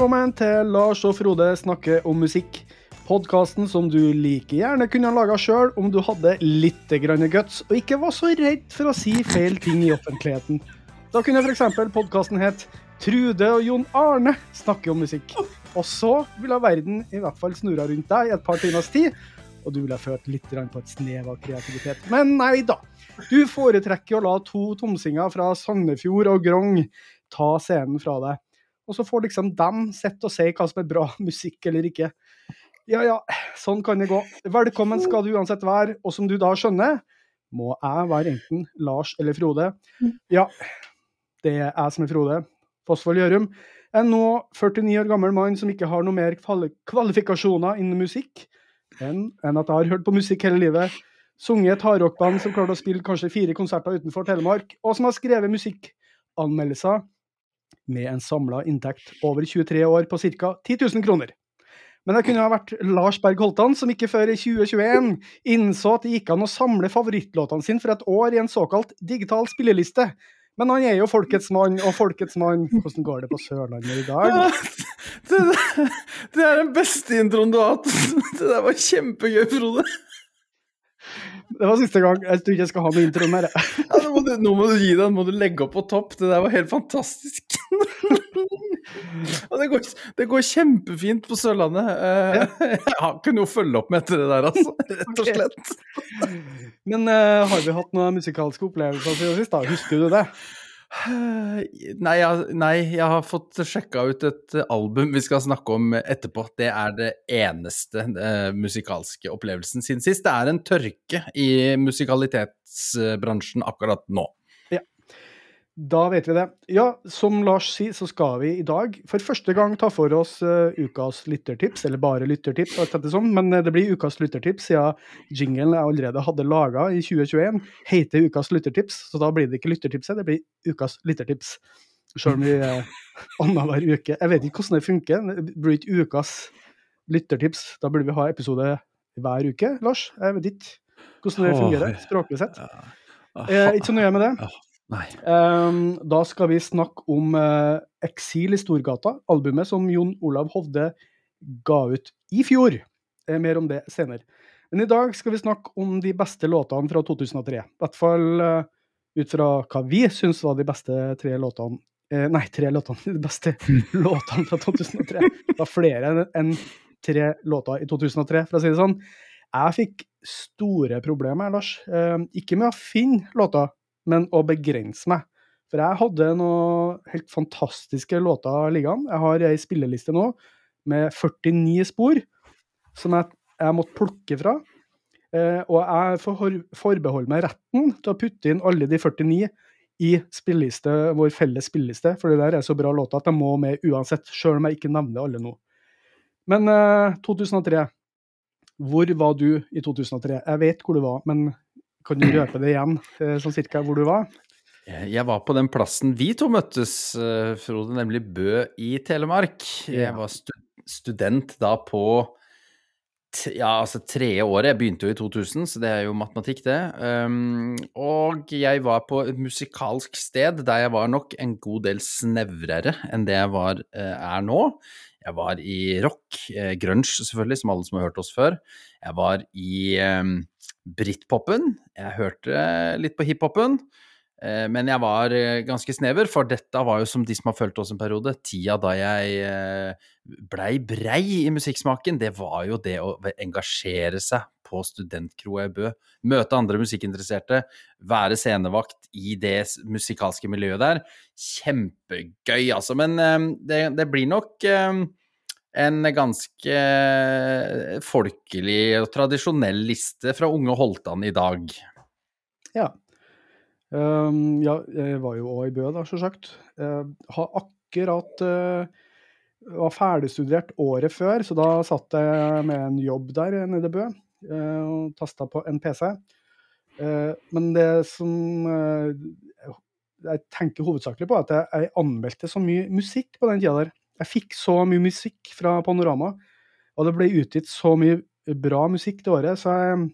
velkommen til Lars og Frode snakker om musikk. Podkasten som du like gjerne kunne ha laga sjøl om du hadde litt grann guts og ikke var så redd for å si feil ting i offentligheten. Da kunne f.eks. podkasten het Trude og Jon Arne snakker om musikk. Og så ville verden i hvert fall snurra rundt deg i et par timers tid, og du ville følt litt på et snev av kreativitet. Men nei da. Du foretrekker å la to tomsinger fra Sandefjord og Grong ta scenen fra deg. Og så får liksom dem sitte og si hva som er bra musikk eller ikke. Ja ja, sånn kan det gå. Velkommen skal du uansett være, og som du da skjønner, må jeg være enten Lars eller Frode. Ja, det er jeg som er Frode. Fossvold Gjørum. En nå 49 år gammel mann som ikke har noe mer kvalifikasjoner innen musikk enn at jeg har hørt på musikk hele livet, sunget et hardrockband som klarte å spille kanskje fire konserter utenfor Telemark, og som har skrevet musikkanmeldelser med en samla inntekt over 23 år på ca. 10 000 kroner. Men det kunne ha vært Lars Berg Holtan, som ikke før i 2021 innså at det gikk an å samle favorittlåtene sine for et år i en såkalt digital spilleliste. Men han er jo folkets mann, og folkets mann Hvordan går det på Sørlandet i dag? Ja, det, det, er den beste introen du har hatt. Det der var kjempegøy, Frode. Det var siste gang. Jeg tror ikke jeg skal ha noen intro mer. Ja, nå, må du, nå må du gi deg, nå må du legge opp på topp. Det der var helt fantastisk. Det går, det går kjempefint på Sørlandet. Eh, jeg har ikke noe å følge opp med etter det der, altså. Rett og slett. Men uh, har vi hatt noen musikalske opplevelser siden sist, da? Husker du det? Nei jeg, nei, jeg har fått sjekka ut et album vi skal snakke om etterpå. Det er det eneste uh, musikalske opplevelsen siden sist. Det er en tørke i musikalitetsbransjen akkurat nå. Ja, da vet vi det. Ja, som Lars sier, så skal vi i dag for første gang ta for oss uh, ukas lyttertips, eller bare lyttertips, sånn, men det blir ukas lyttertips siden jinglen jeg allerede hadde laga i 2021, heter ukas lyttertips, så da blir det ikke lyttertipset, det blir ukas lyttertips. Selv om vi uh, annenhver uke. Jeg vet ikke hvordan det funker. Det blir ikke ukas lyttertips. Da burde vi ha episode hver uke, Lars. Jeg vet ikke hvordan det fungerer språklig sett. Jeg er ikke så nøye med det. Um, da skal vi snakke om uh, 'Eksil i Storgata', albumet som Jon Olav Hovde ga ut i fjor. Uh, mer om det senere. Men i dag skal vi snakke om de beste låtene fra 2003. I hvert fall uh, ut fra hva vi syns var de beste tre låtene Nei, tre låtene. De beste låtene fra 2003. Det var flere enn tre låter i 2003, for å si det sånn. Jeg fikk store problemer, Lars. ikke med å finne låter men å begrense meg. For jeg hadde noen helt fantastiske låter liggende. Jeg har ei spilleliste nå med 49 spor som jeg, jeg måtte plukke fra. Eh, og jeg forbeholder meg retten til å putte inn alle de 49 i spilleliste, vår felles spilleliste, for det der er så bra låter at jeg må med uansett, sjøl om jeg ikke nevner alle nå. Men eh, 2003. Hvor var du i 2003? Jeg vet hvor du var, men kan du røpe det igjen, eh, sånn cirka hvor du var? Jeg var på den plassen vi to møttes, eh, Frode, nemlig Bø i Telemark. Jeg var student da på ja, altså tredje året. Jeg begynte jo i 2000, så det er jo matematikk, det. Um, og jeg var på et musikalsk sted der jeg var nok en god del snevrere enn det jeg var, er nå. Jeg var i rock, grunge selvfølgelig, som alle som har hørt oss før. Jeg var i um, britpopen. Jeg hørte litt på hiphopen. Eh, men jeg var eh, ganske snever, for dette var jo som de som har fulgt oss en periode, tida da jeg eh, blei brei i musikksmaken, det var jo det å engasjere seg på studentkroa i Bø. Møte andre musikkinteresserte, være scenevakt i det musikalske miljøet der. Kjempegøy, altså. Men det, det blir nok en ganske folkelig og tradisjonell liste fra Unge Holtan i dag. Ja. Um, ja, jeg var jo òg i Bø, da, sjølsagt. Uh, har akkurat uh, var ferdigstudert året før, så da satt jeg med en jobb der nede i Bø uh, og tasta på en PC. Uh, men det som jeg tenker hovedsakelig på, er at jeg, jeg anmeldte så mye musikk på den tida der. Jeg fikk så mye musikk fra Panorama, og det ble utgitt så mye bra musikk det året, så jeg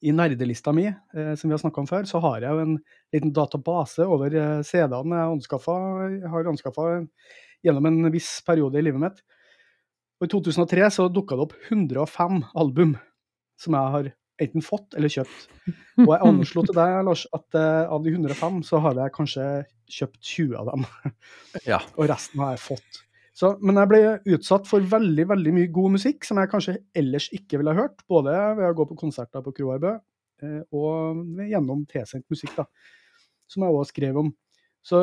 i nerdelista mi, eh, som vi har snakka om før, så har jeg jo en liten database over eh, CD-ene jeg, anskaffet, jeg har anskaffa gjennom en viss periode i livet mitt. Og I 2003 så dukka det opp 105 album som jeg har enten fått eller kjøpt. Og jeg anslo til deg, Lars, at av de 105 så har jeg kanskje kjøpt 20 av dem. Ja. og resten har jeg fått. Så, men jeg ble utsatt for veldig veldig mye god musikk som jeg kanskje ellers ikke ville hørt. Både ved å gå på konserter på Kroa eh, og gjennom tilsendt musikk, da, som jeg òg skrev om. Så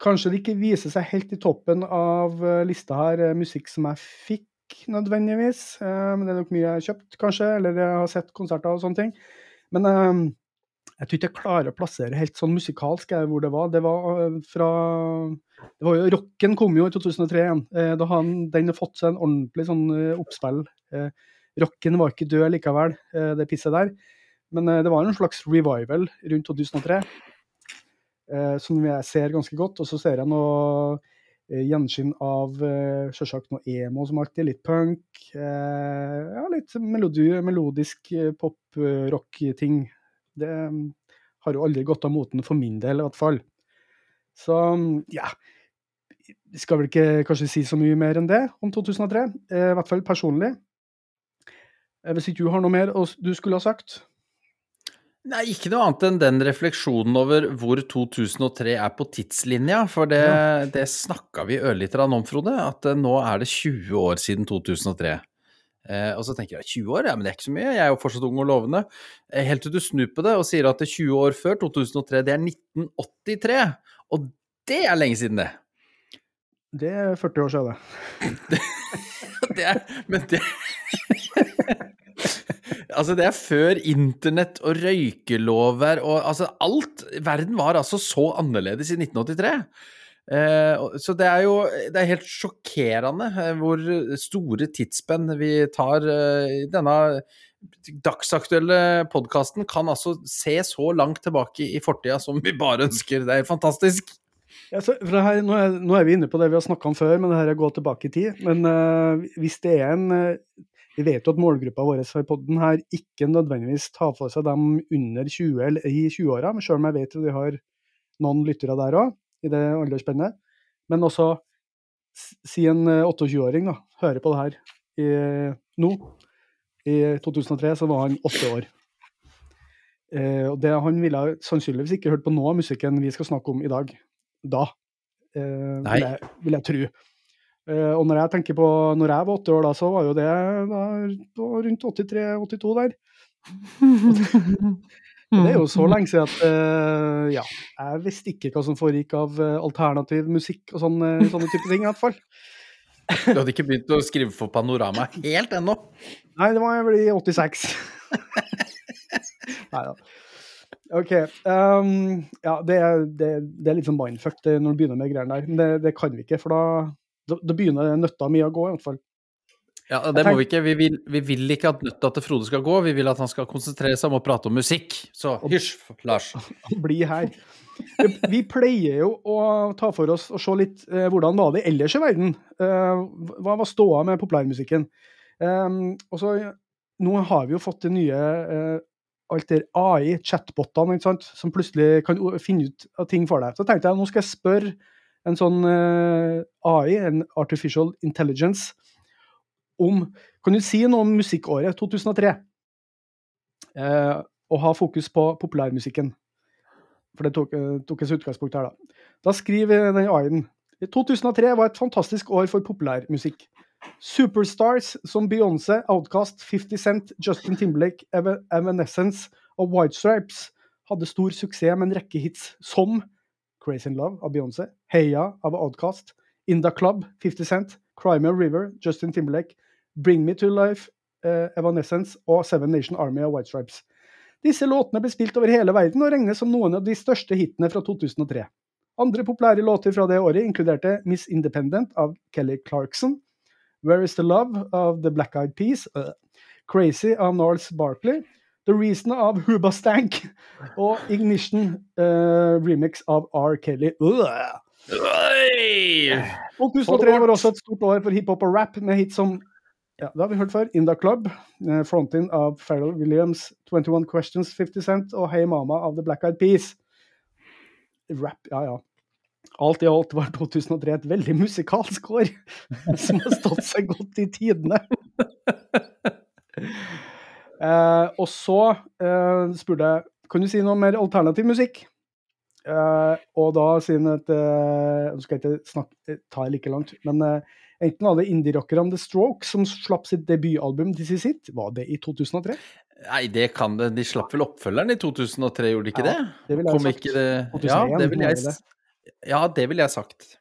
kanskje det ikke viser seg helt i toppen av eh, lista her eh, musikk som jeg fikk nødvendigvis. Men det er nok mye jeg har kjøpt, kanskje, eller jeg har sett konserter og sånne ting. Men jeg tror ikke jeg klarer å plassere helt sånn musikalsk hvor det var. Det var fra det var jo, Rocken kom jo i 2003 igjen. Eh, da han, den fått seg en ordentlig sånn eh, oppspill. Rocken var ikke død likevel, det pisset der. Men det var en slags revival rundt 2003 som jeg ser ganske godt. Og så ser jeg noe gjenskinn av selvsagt noe emo som alltid, litt punk. Ja, litt melodi, melodisk pop-rock-ting. Det mm, har jo aldri gått av moten for min del, i hvert fall. Så mm, ja Vi skal vel ikke kanskje si så mye mer enn det om 2003, eh, i hvert fall personlig. Eh, hvis ikke du har noe mer du skulle ha sagt? Nei, ikke noe annet enn den refleksjonen over hvor 2003 er på tidslinja. For det, ja. det snakka vi ørlite grann om, Frode. At nå er det 20 år siden 2003. Eh, og så tenker jeg 20 år, ja, men det er ikke så mye, jeg er jo fortsatt ung og lovende. Eh, helt til du snur på det og sier at det er 20 år før 2003, det er 1983. Og det er lenge siden, det. Det er 40 år siden, det. det er, men det Altså, det er før internett og røykelover og altså alt Verden var altså så annerledes i 1983. Eh, så det er jo det er helt sjokkerende eh, hvor store tidsspenn vi tar. Eh, denne dagsaktuelle podkasten kan altså se så langt tilbake i fortida som vi bare ønsker. Det er fantastisk. Ja, her, nå, er, nå, er, vi inne på det vi har snakka om før, men det her er gå tilbake i tid. Men uh, hvis det er en uh, Vi vet jo at målgruppa vår for podden her ikke nødvendigvis tar for seg dem under 20 eller i 20-åra, selv om jeg vet at vi har noen lyttere der òg i det aldersspennet. Men også si en 28-åring eh, hører på det her i, nå. I 2003 så var han åtte år. Eh, og det, Han ville sannsynligvis ikke hørt på noe av musikken vi skal snakke om i dag. Da, eh, vil, jeg, vil jeg tro. Eh, og når jeg tenker på når jeg var åtte år, da, så var jo det da, rundt 83-82 der. Det er jo så mm. lenge siden at uh, ja, jeg visste ikke hva som foregikk av uh, alternativ musikk og sånne, sånne type ting, i hvert fall. Du hadde ikke begynt å skrive for Panorama helt ennå? Nei, det var vel i 86. Nei da. OK. Um, ja, det, det, det, er litt sånn mindfuck når du begynner med greiene der. Men det, det, kan vi ikke, for da, da begynner nøtta mi å gå, i hvert fall. Ja, det må vi ikke. Vi vil, vi vil, ikke at nøtta til Frode skal gå, vi vil at han skal konsentrere seg om å prate om musikk. Så hysj, Lars. Bli her. Vi pleier jo å ta for oss og se litt eh, hvordan var det ellers i verden. Eh, hva var ståa med populærmusikken? Eh, og så, nå har vi jo fått det nye eh, alt der AI, chatbotene, som plutselig kan finne ut av ting for deg. Så tenkte jeg nå skal jeg spørre en sånn eh, AI, en artificial intelligence, om Kan du si noe om musikkåret 2003? Eh, og ha fokus på populærmusikken. For det tok, eh, tok et utgangspunkt her, da. Da skriver den AI-en 2003 var et fantastisk år for populærmusikk. Superstars som Beyoncé, Outcast, 50 Cent, Justin Timberlake, Evanescence og White Stripes hadde stor suksess med en rekke hits som Crazy in Love av Beyoncé, Heia av Outcast, In The Club, 50 Cent, Crimea River, Justin Timberlake, Bring Me To Life, uh, Evanescence og Seven Nation Army av White Stripes. Disse låtene ble spilt over hele verden og regnes som noen av de største hitene fra 2003. Andre populære låter fra det året inkluderte Miss Independent av Kelly Clarkson, Where Is The Love av The Black Eyed Peas, uh, Crazy av Norls Barkley, The Reason av Huba Stank og Ignition uh, remix av R. Kelly. Uh. 2003 var også et stort år for hiphop og rap, med hit som Ja, det har vi hørt før. In the Club, frontin av Pharrell Williams, 21 Questions, 50 Cent og Hey Mama av The Black Eyed Peas. Rap, ja ja. Alt i alt var 2003 et veldig musikalsk år, som har stått seg godt i tidene. Eh, og så eh, spurte jeg kan du si noe mer alternativ musikk. og da, siden at Nå skal jeg ikke snakke, ta det like langt, men Enten var det indie-rockerne The Stroke som slapp sitt debutalbum This Is It. Var det i 2003? Nei, det kan det. De slapp vel oppfølgeren i 2003, gjorde de ikke ja, det? Det ville jeg Kom sagt. Det... 2001, ja, det ville jeg... ja, det ville jeg sagt.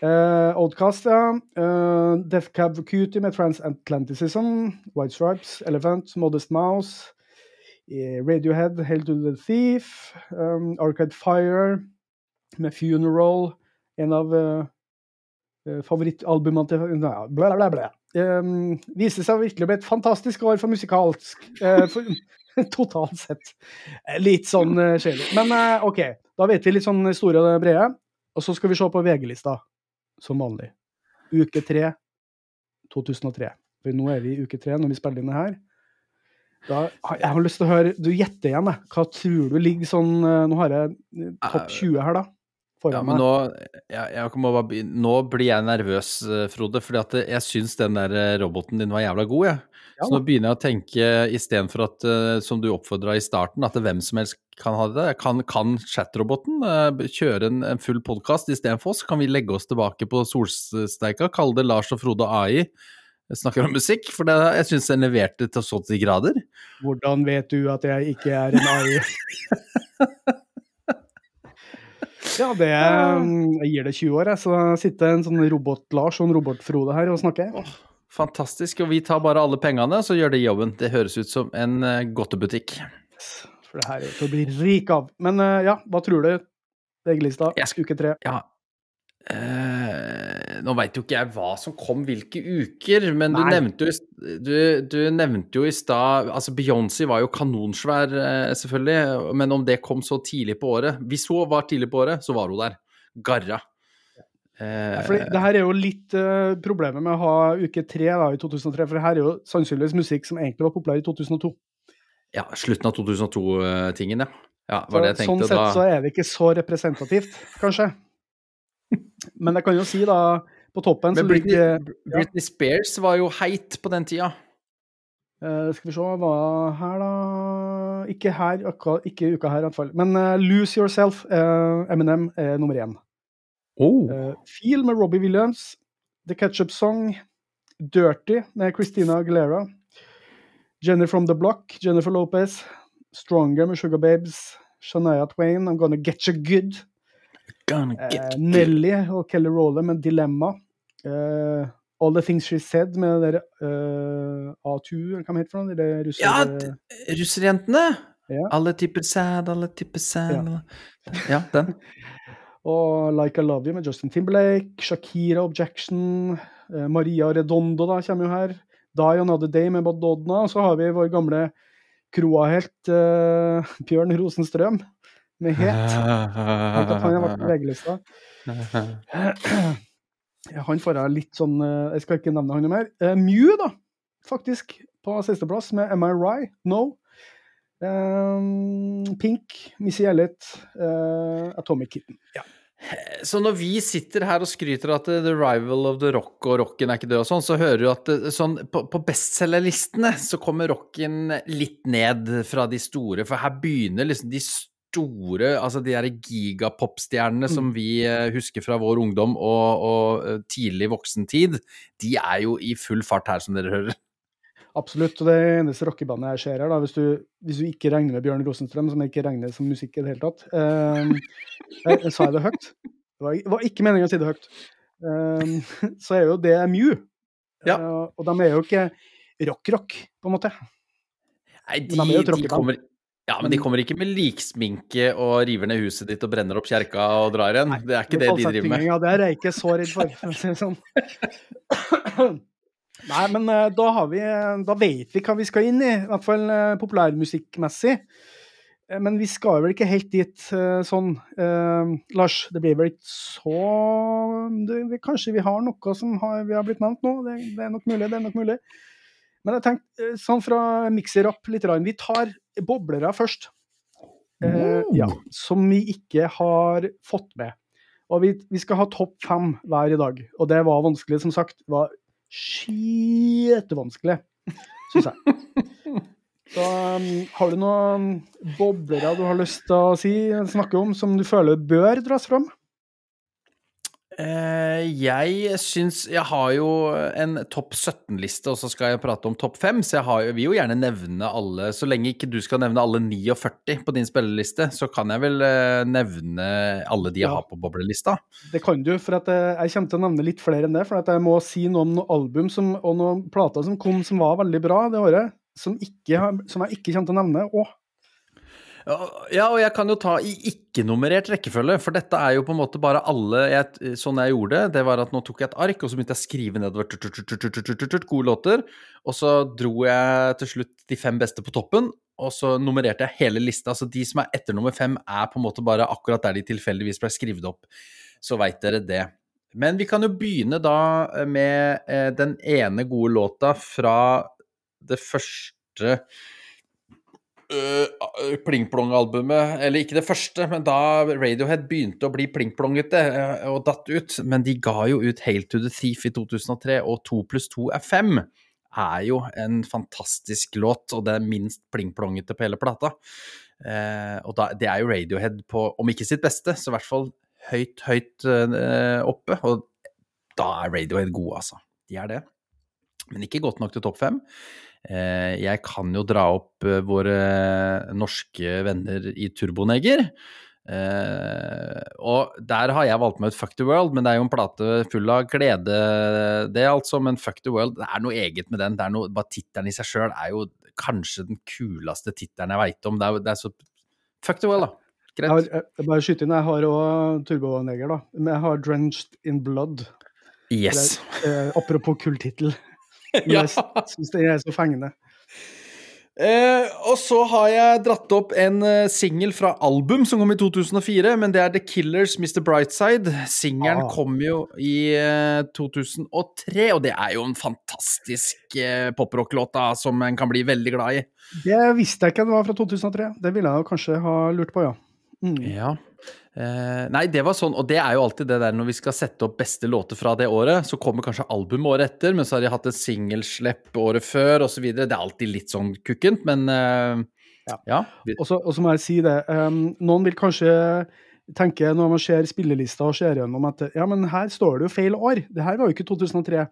Uh, Oldcast, ja. Uh, Death Cab Cutie med Transatlanticism. White Stripes, Elephant, Modest Mouse. Uh, Radiohead, Hell to the Thief. Um, Arcade Fire med Funeral. En av uh, Eh, favorittalbumene til bla, bla, bla. Um, viste seg virkelig å bli et fantastisk år for musikalsk. Uh, for, totalt sett. Litt sånn uh, kjedelig. Men uh, OK, da vet vi litt sånn store og brede. Og så skal vi se på VG-lista, som vanlig. Uke tre 2003. For nå er vi i uke tre når vi spiller inn det her. Da, jeg har lyst til å høre Du gjetter igjen, jeg. Hva tror du ligger sånn Nå har jeg topp 20 her, da ja, men nå, jeg, jeg bare, nå, blir jeg nervøs, eh, Frode, fordi at jeg syns den der eh, roboten din var jævla god, jeg. Så nå begynner jeg å tenke, istedenfor at, eh, som du oppfordra i starten, at hvem som helst kan ha det. Kan, kan chatroboten kjøre en, en full podkast istedenfor oss? Kan vi legge oss tilbake på solsteika, kalle det Lars og Frode AI? Jeg snakker om musikk, for det, jeg syns den leverte til så til grader. Hvordan vet du at jeg ikke er en AI? Ja, det Jeg gir det 20 år, jeg. Så sitter en sånn robot-Lars og en robot-Frode her og snakker. Oh, fantastisk. Og vi tar bare alle pengene, så gjør det jobben. Det høres ut som en uh, godtebutikk. For det her er til å bli rik av. Men uh, ja, hva tror du? VG-lista, uke tre. Ja, Uh, nå veit jo ikke jeg hva som kom hvilke uker, men du nevnte, jo, du, du nevnte, jo, i stad Altså, Beyoncé var jo kanonsvær, uh, selvfølgelig, men om det kom så tidlig på året Hvis hun var tidlig på året, så var hun der. Garra. Uh, ja, det her er jo litt problemet med å ha uke tre da, i 2003, for det her er jo sannsynligvis musikk som egentlig var populær i 2002. Ja, slutten av 2002-tingen, ja. ja var det jeg tenkte, sånn sett da... så er det ikke så representativt, kanskje. Men jeg kan jo si, da, på toppen Men Britney, ligger, Britney Spears var jo heit på den tida. Uh, skal vi se, hva her, da Ikke her, ikke uka her, i hvert fall. Men uh, Lose Yourself, uh, Eminem, er nummer én. Oh. Feel med Robbie Williams. The Ketchup Song. Dirty med Christina Aguilera. Jenny from the Block, Jennifer Lopez. Stronger med Sugar Babes. Shania Twain, I'm Gonna Get You Good. Eh, Nelly og Kelly Roller med Dilemma. Uh, All The Things She Said med dere uh, A2, hva heter det? det russer, ja, russerjentene! Ja. Alle typer sad, alle typer sad Ja, ja den. og Like I Love You med Justin Timberlake. Shakira Objection. Uh, Maria Redondo da kommer jo her. Die Another Day med Badodna. Og så har vi vår gamle Kroa-helt uh, Bjørn Rosenstrøm med het. Han har vært på VG-lista. Han får jeg litt sånn eh, Jeg skal ikke nevne han mer. Uh, Mew, da, faktisk, på sisteplass med Am I Right? No. Um, Pink, Missy Elliot, uh, Atomic Kitten. Ja. Så når vi sitter her og skryter at The Rival of the Rock og rocken er ikke død og sånn, så hører du at sånn, på, på bestselgerlistene så kommer rocken litt ned fra de store, for her begynner liksom de store altså de derre gigapopstjernene mm. som vi eh, husker fra vår ungdom og, og, eh, tidlig voksentid, de er jo i full fart her, som dere hører. Absolutt. Og det eneste rockebandet jeg ser her, da, hvis du, hvis du, ikke regner med Bjørn Rosenstrøm, som jeg ikke regner som musikk i det hele tatt um, jeg, jeg, Sa jeg det høyt? Det var, var ikke meningen å si det høyt. Um, så er jo det Mew. Ja. Uh, og de er jo ikke rock-rock, på en måte. Nei, de, de, de kommer ja, men de kommer ikke med liksminke og river ned huset ditt og brenner opp kjerka og drar igjen. Det er ikke det, de driver med. Ja, det er jeg ikke så redd for. sånn. Nei, men uh, da har vi Da vet vi hva vi skal inn i, i hvert fall uh, populærmusikkmessig. men vi skal vel ikke helt dit sånn, Eh, Lars. Det blir vel ikke så det, Kanskje vi har noe som har, vi har blitt nevnt nå. Det, det, er nok mulig. det er nok mulig. Men jeg tenkte sånn fra mikser opp litt. Vi tar boblere først. Eh, ja, som vi ikke har fått med. Og vi, vi skal ha topp fem hver i dag. Og det var vanskelig, som sagt. Det var skitvanskelig, syns jeg. Så um, har du noen boblere du har lyst til å si, snakke om, som du føler bør dras fram? Eh, jeg syns Jeg har jo en topp 17-liste, og så skal jeg prate om topp 5. Så jeg har, vil jo gjerne nevne alle Så lenge ikke du skal nevne alle 49 på din spilleliste, så kan jeg vel eh, nevne alle de jeg ja, har på boblelista. Det kan du, for eh, jeg kommer til å nevne litt flere enn det. For jeg må si noe om noen album som, og noen plater som kom som var veldig bra det året som, ikke, som jeg ikke kommer til å nevne òg. Ja, og jeg kan jo ta i ikke-nummerert rekkefølge, for dette er jo på en måte bare alle jeg, Sånn jeg gjorde det, det var at nå tok jeg et ark, og så begynte jeg å skrive nedover gode låter, og så dro jeg til slutt de fem beste på toppen, og så nummererte jeg hele lista. Så de som er etter nummer fem, er på en måte bare akkurat der de tilfeldigvis ble skrevet opp. Så veit dere det. Men vi kan jo begynne da med den ene gode låta fra det første uh, pling-plong-albumet Eller ikke det første, men da Radiohead begynte å bli pling-plongete uh, og datt ut. Men de ga jo ut Hail to the Thief i 2003, og 2 pluss 2 er 5 er jo en fantastisk låt, og det er minst pling-plongete på hele plata. Uh, og da, det er jo Radiohead på, om ikke sitt beste, så i hvert fall høyt, høyt uh, oppe. Og da er Radiohead gode, altså. De er det. Men ikke godt nok til topp fem. Eh, jeg kan jo dra opp eh, våre norske venner i Turboneger. Uh, og der har jeg valgt meg ut Fuck the World, men det er jo en plate full av glede, det altså. Men Fuck the World, det er noe eget med den. Det er noe, bare Tittelen i seg sjøl er jo kanskje den kuleste tittelen jeg veit om. Det er, det er, så Fuck the World, da. Greit. Jeg, har, jeg bare skyter inn, jeg har òg Turboneger, da. Men jeg har Drenched in Blood. Yes. Er, eh, apropos kul tittel. Men ja. jeg syns det er så fengende. Eh, og så har jeg dratt opp en uh, singel fra album som kom i 2004, men det er The Killers Mr. Brightside. Singelen ah. kom jo i eh, 2003, og det er jo en fantastisk uh, poprocklåt som en kan bli veldig glad i. Det visste jeg ikke det var fra 2003. Det ville jeg kanskje ha lurt på, ja. Mm. Ja. Eh, nei, det var sånn, og det er jo alltid det der når vi skal sette opp beste låter fra det året, så kommer kanskje album året etter, men så har de hatt et singelslipp året før osv. Det er alltid litt sånn kukkent, men uh, ja. ja. Og så må jeg si det, um, noen vil kanskje tenke når man ser spillelista og ser gjennom at ja, men her står det jo feil år, det her var jo ikke 2003.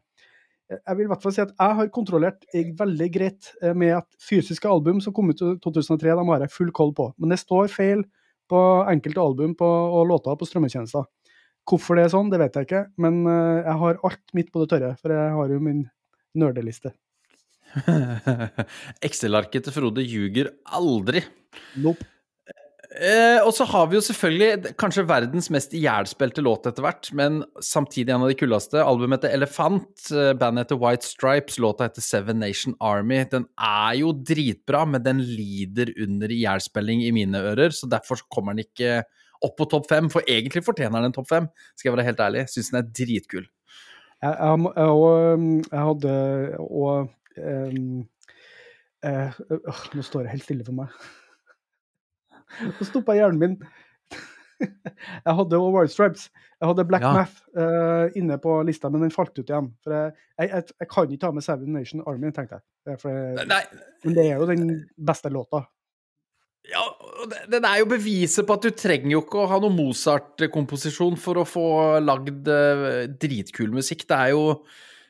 Jeg vil i hvert fall si at jeg har kontrollert veldig greit eh, med at fysiske album som kom ut i 2003, de har jeg full koll på. Men det står feil på enkelte album på, og låter på strømmetjenester. Hvorfor det er sånn, det vet jeg ikke, men eh, jeg har alt midt på det tørre, for jeg har jo min nerdeliste. Excel-arket til Frode ljuger aldri. Nope. Eh, og så har vi jo selvfølgelig kanskje verdens mest ihjelspilte låt etter hvert, men samtidig en av de kulleste Albumet heter Elefant, eh, bandet heter White Stripes, låta heter Seven Nation Army. Den er jo dritbra, men den lider under ihjelspilling i mine ører, så derfor kommer den ikke opp på topp fem. For egentlig fortjener den topp fem, skal jeg være helt ærlig. Syns den er dritkul. Jeg, jeg, jeg, jeg hadde og um, uh, Nå står det helt stille for meg. Så stoppa hjernen min. jeg hadde Wild Stripes. Jeg hadde Black ja. Math uh, inne på lista, men den falt ut igjen. For jeg, jeg, jeg kan ikke ha med Seven Nation Army, tenkte jeg. For, men det er jo den beste låta. Ja, den er jo beviset på at du trenger jo ikke å ha noe Mozart-komposisjon for å få lagd uh, dritkul musikk. Det er jo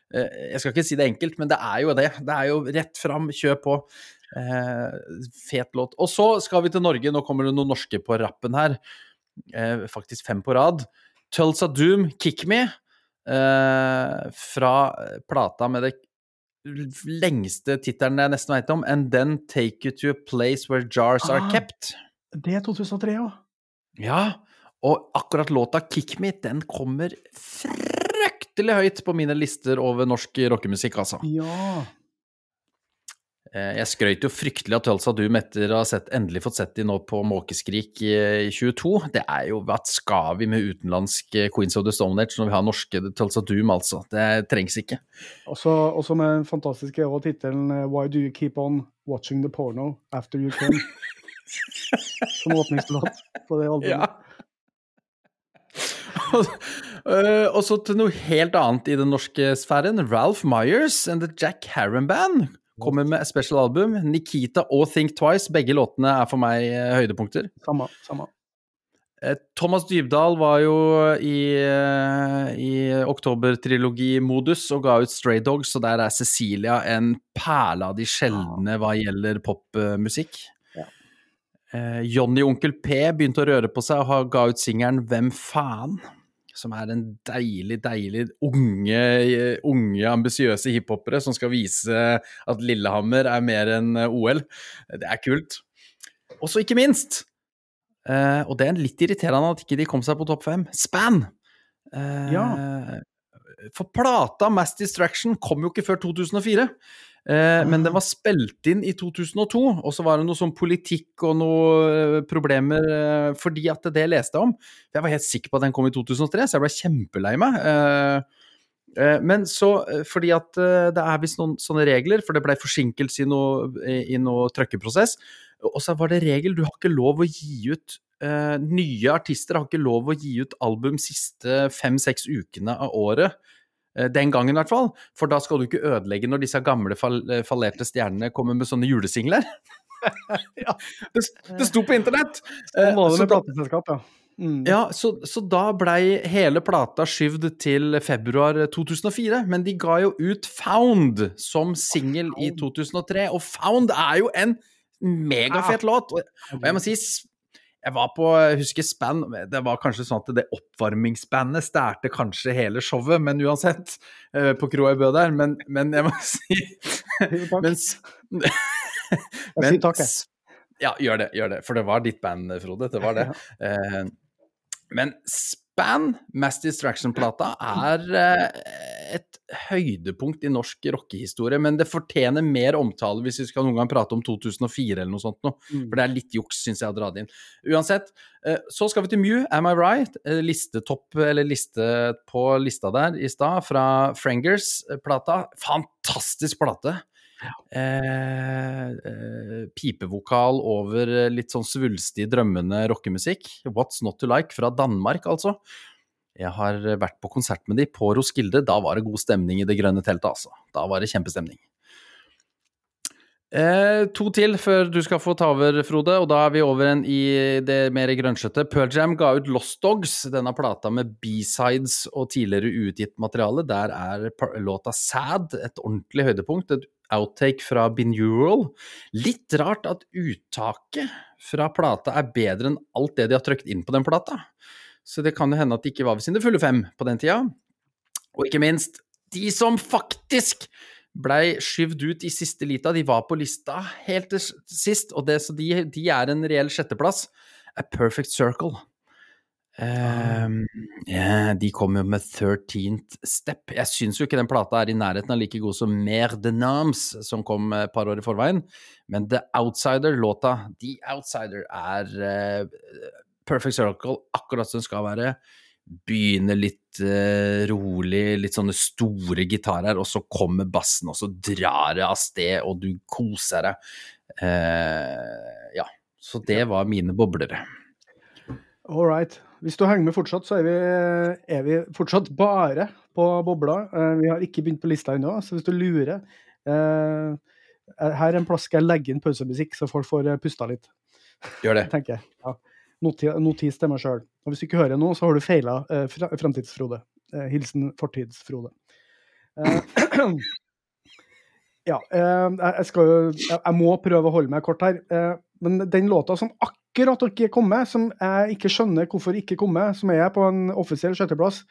Jeg skal ikke si det enkelt, men det er jo det. Det er jo rett fram, kjør på. Eh, fet låt. Og så skal vi til Norge. Nå kommer det noen norske på rappen her. Eh, faktisk fem på rad. Tulsa Doom, Kick Me. Eh, fra plata med det lengste tittelen jeg nesten veit om. And Then Take You To A Place Where Jars ah, Are Kept. Det er 2003, ja. Ja. Og akkurat låta Kick Me, den kommer fryktelig høyt på mine lister over norsk rockemusikk, altså. Ja. Eh, jeg skrøt jo fryktelig av Tulsa Doom etter å ha sett, endelig fått sett de nå på Måkeskrik i, i 22. Det er jo Hva skal vi med utenlandsk eh, Queens of the Stone Age når vi har norske Tulsa Doom, altså? Det trengs ikke. Også, også med den fantastiske tittelen eh, Why do you keep on watching the porno after you come? Som åpningslåt på det albumet. Ja. og så til noe helt annet i den norske sfæren. Ralph Myers and The Jack Harran Band Kommer med et special album. Nikita og Think Twice. Begge låtene er for meg eh, høydepunkter. Samme, samme. Eh, Thomas Dybdahl var jo i, eh, i oktobertrilogimodus og ga ut Stray Dogs, og der er Cecilia en perle av de sjeldne hva gjelder popmusikk. Ja. Johnny Onkel P begynte å røre på seg og ga ut singelen Hvem faen? Som er en deilig, deilig unge, unge ambisiøse hiphopere som skal vise at Lillehammer er mer enn eh, OL. Det er kult. Og så ikke minst, eh, og det er litt irriterende at ikke de kom seg på topp fem, Span! Eh, ja. For plata Mass Distraction kom jo ikke før 2004. Eh, men den ah. var spilt inn i 2002, og så var det noe sånn politikk og noe eh, problemer eh, fordi at det leste jeg om. Jeg var helt sikker på at den kom i 2003, så jeg ble kjempelei meg. Men så, fordi at det er visst noen sånne regler, for det ble forsinkelse i noe, i noe trøkkeprosess, og så var det regel, du har ikke lov å gi ut Nye artister har ikke lov å gi ut album siste fem-seks ukene av året den gangen, i hvert fall. For da skal du ikke ødelegge når disse gamle eh, fallerte stjernene kommer med sånne julesingler. ja, det, det sto på internett! Sånn var det med plateselskap, ja. Mm. Ja, så, så, da blei hele plata skyvd til februar 2004. Men de ga jo ut Found som singel i 2003, og Found er jo en megafet låt. Og, og jeg må si jeg var på, jeg husker Span Det var kanskje sånn at det oppvarmingsbandet stærte kanskje hele showet, men uansett, uh, på kroa i Bø der. Men, men, jeg må si men, men. Ja, gjør det, gjør det. For det var ditt band, Frode. Det var det. Uh, men Span, Mass Distraction-plata, er uh, et høydepunkt i norsk rockehistorie, men det fortjener mer omtale hvis vi skal noen gang prate om 2004 eller noe sånt noe. Mm. For det er litt juks, syns jeg, å dra det inn. Uansett, eh, så skal vi til Mew, Am I Right? Eh, listetopp, eller liste på lista der i stad, fra Frangers-plata. Fantastisk plate! Eh, eh, pipevokal over litt sånn svulstig, drømmende rockemusikk. What's Not To Like fra Danmark, altså. Jeg har vært på konsert med de på Roskilde. Da var det god stemning i det grønne teltet, altså. Da var det kjempestemning. Eh, to til før du skal få ta over, Frode, og da er vi over en i det mer grønnsjete. Pearl Jam ga ut Lost Dogs, denne plata med B-sides og tidligere uutgitt materiale. Der er låta Sad et ordentlig høydepunkt, et outtake fra Bineural. Litt rart at uttaket fra plata er bedre enn alt det de har trykt inn på den plata. Så det kan jo hende at de ikke var ved sine fulle fem på den tida. Og ikke minst, de som faktisk blei skyvd ut i siste lita, de var på lista helt til sist, og det, så de, de er en reell sjetteplass. A Perfect Circle. Um, yeah, de kom jo med 13th Step. Jeg syns jo ikke den plata er i nærheten av like god som Mer de Nams, som kom et par år i forveien, men The Outsider-låta, The Outsider, er uh, Perfect Circle akkurat som den skal være. Begynner litt uh, rolig, litt sånne store gitarer, og så kommer bassen, og så drar det av sted, og du koser deg. Uh, ja. Så det var mine boblere. All right. Hvis du henger med fortsatt, så er vi, er vi fortsatt bare på bobla. Uh, vi har ikke begynt på lista ennå, så hvis du lurer Her er en plass skal jeg legge inn pausemusikk, så folk får pusta litt. Gjør det. tenker jeg. Ja notis til meg sjøl. Og hvis du ikke hører noe, så har du feila eh, Framtids-Frode. Eh, hilsen Fortids-Frode. Eh, ja, eh, jeg skal jo Jeg må prøve å holde meg kort her. Eh, men den låta som akkurat ikke dere kommer, som jeg ikke skjønner hvorfor ikke kommer, som er på en offisiell sjetteplass,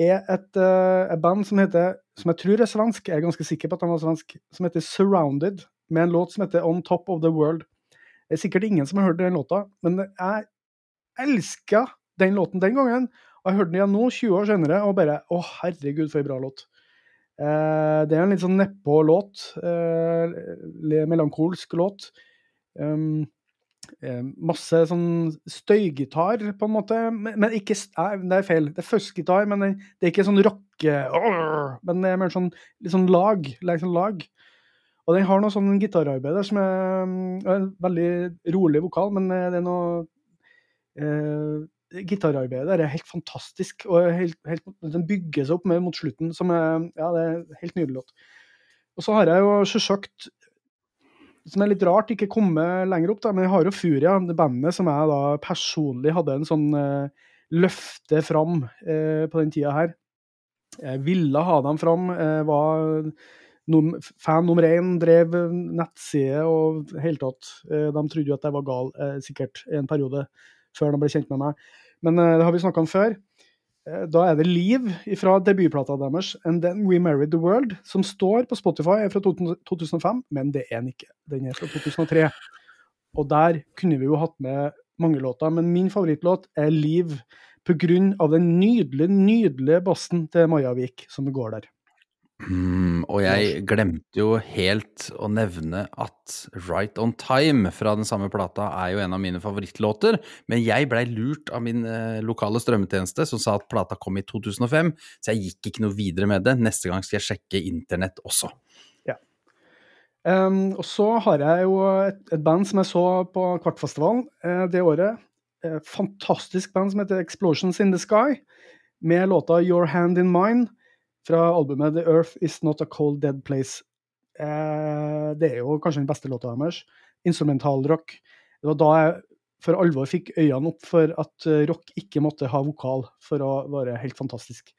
er et, uh, et, band som heter Som jeg tror er svensk, jeg er ganske sikker på at han var svensk, som heter Surrounded, med en låt som heter On Top of the World. Det er sikkert ingen som har hørt den låta, men jeg elska den låten den gangen. Og jeg hørte den igjen nå, 20 år senere, og bare Å, herregud, for en bra låt. Eh, det er en litt sånn nedpå-låt. Eh, melankolsk låt. Um, masse sånn støygitar, på en måte. Men, men ikke Nei, det er feil. Det er fuzzgitar, men det, det, er ikke sånn rocke... Men det er mer sånn, litt sånn lag. Liksom lag. Og den har noe sånn gitararbeid som er, er en veldig rolig vokal, men det er noe eh, gitararbeidet der er helt fantastisk. og helt, helt, Den bygger seg opp med mot slutten. som er, ja, det er helt nydelig låt. Og så har jeg jo selvsagt, som er litt rart, ikke kommet lenger opp, da, men jeg har jo Furia, det bandet som jeg da personlig hadde en sånn uh, løfte fram uh, på den tida her. Jeg ville ha dem fram. Jeg var num fan nummer én, drev nettside og hele tatt. Uh, de trodde jo at jeg var gal, sikkert, en periode før de ble kjent med meg. Men uh, det har vi snakka om før. Uh, da er det Liv fra debutplata deres, And Then We Married The World, som står på Spotify, fra 2005, men det er den ikke. Den er fra 2003. Og der kunne vi jo hatt med mange låter, men min favorittlåt er Liv pga. den nydelige, nydelige bassen til Majavik som går der. Mm, og jeg glemte jo helt å nevne at Right On Time fra den samme plata er jo en av mine favorittlåter, men jeg blei lurt av min eh, lokale strømmetjeneste som sa at plata kom i 2005, så jeg gikk ikke noe videre med det. Neste gang skal jeg sjekke internett også. Ja. Um, og så har jeg jo et, et, band som jeg så på Kvartfestivalen eh, det året. Eh, fantastisk band som heter Explosions In The Sky, med låta Your Hand In Mine fra albumet The Earth Is Not A Cold Dead Place. Eh, det er jo kanskje den beste låta deres. Instrumentalrock. Det var da jeg for alvor fikk øynene opp for at eh, rock ikke måtte ha vokal for å være helt fantastisk.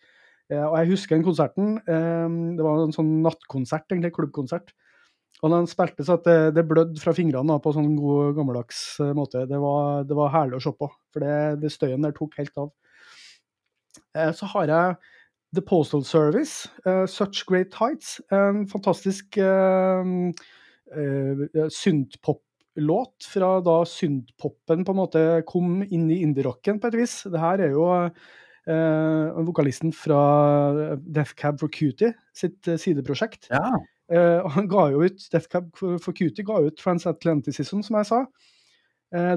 Eh, og jeg husker den konserten. Eh, det var en sånn nattkonsert, egentlig, klubbkonsert. Og da han spilte så at det, det blødde fra fingrene på sånn god, gammeldags eh, måte. Det var, det var, herlig å se på, for det, det støyen der tok helt av. Eh, så har jeg The Postal Service, uh, Such Great Heights. En fantastisk uh, uh, syntpop-låt fra da syntpopen på en måte kom inn i indie-rocken på et vis. Det her er jo uh, vokalisten fra Death Cab for Cutie sitt sideprosjekt. Ja. han ga jo ut Death Cab for Cutie ga ut Transatlanticism, som jeg sa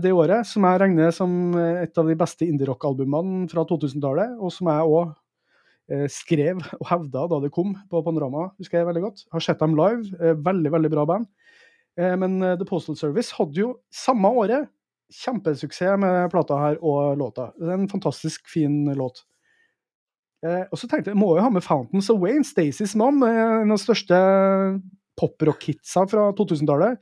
det året, som jeg regner som et av de beste indie-rock-albumene fra 2000-tallet, og som jeg òg skrev og hevda da det kom på Panorama, husker jeg veldig godt. Har sett dem live. Eh, veldig, veldig bra band. Eh, men The Postal Service hadde jo samme året kjempesuksess med plata her og låta. Det er en fantastisk fin låt. Og så tenkte jeg, må jo ha med Fountains of Wayne, Stacey's Mom, en av de største poprock-hitsa fra 2000-tallet.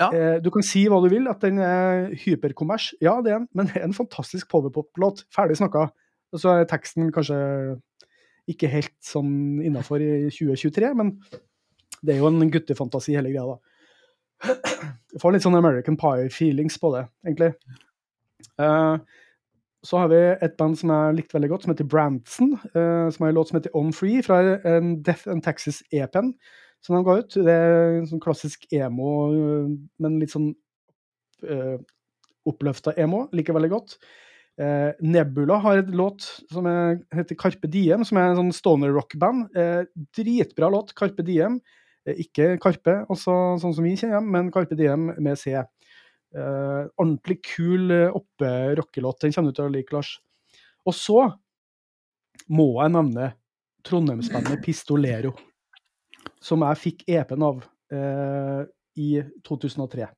Ja. Du kan si hva du vil, at den er hyperkommers. Ja, det er en, men det er en fantastisk powerpop-låt. Ferdig snakka. Og så er teksten kanskje ikke helt sånn innafor i 2023, men det er jo en guttefantasi, hele greia, da. Jeg får litt sånn American Pie-feelings på det, egentlig. Uh, så har vi et band som jeg likte veldig godt, som heter Branson. Uh, som har en låt som heter On Free, fra en Death and Taxes-EP-en som de ga ut. Det er en sånn klassisk emo, men litt sånn uh, oppløfta emo. Liker veldig godt. Eh, Nebula har et låt som er, heter Carpe Diem, som er en sånn stoner rock-band. Eh, dritbra låt, Carpe Diem. Eh, ikke Karpe, også sånn som vi kjenner dem, men Carpe Diem med C. Eh, ordentlig kul eh, oppe-rockelåt. Den kommer du til å like, Lars. Og så må jeg nevne Trondheimsbandet Pistolero, som jeg fikk EP-en av eh, i 2003.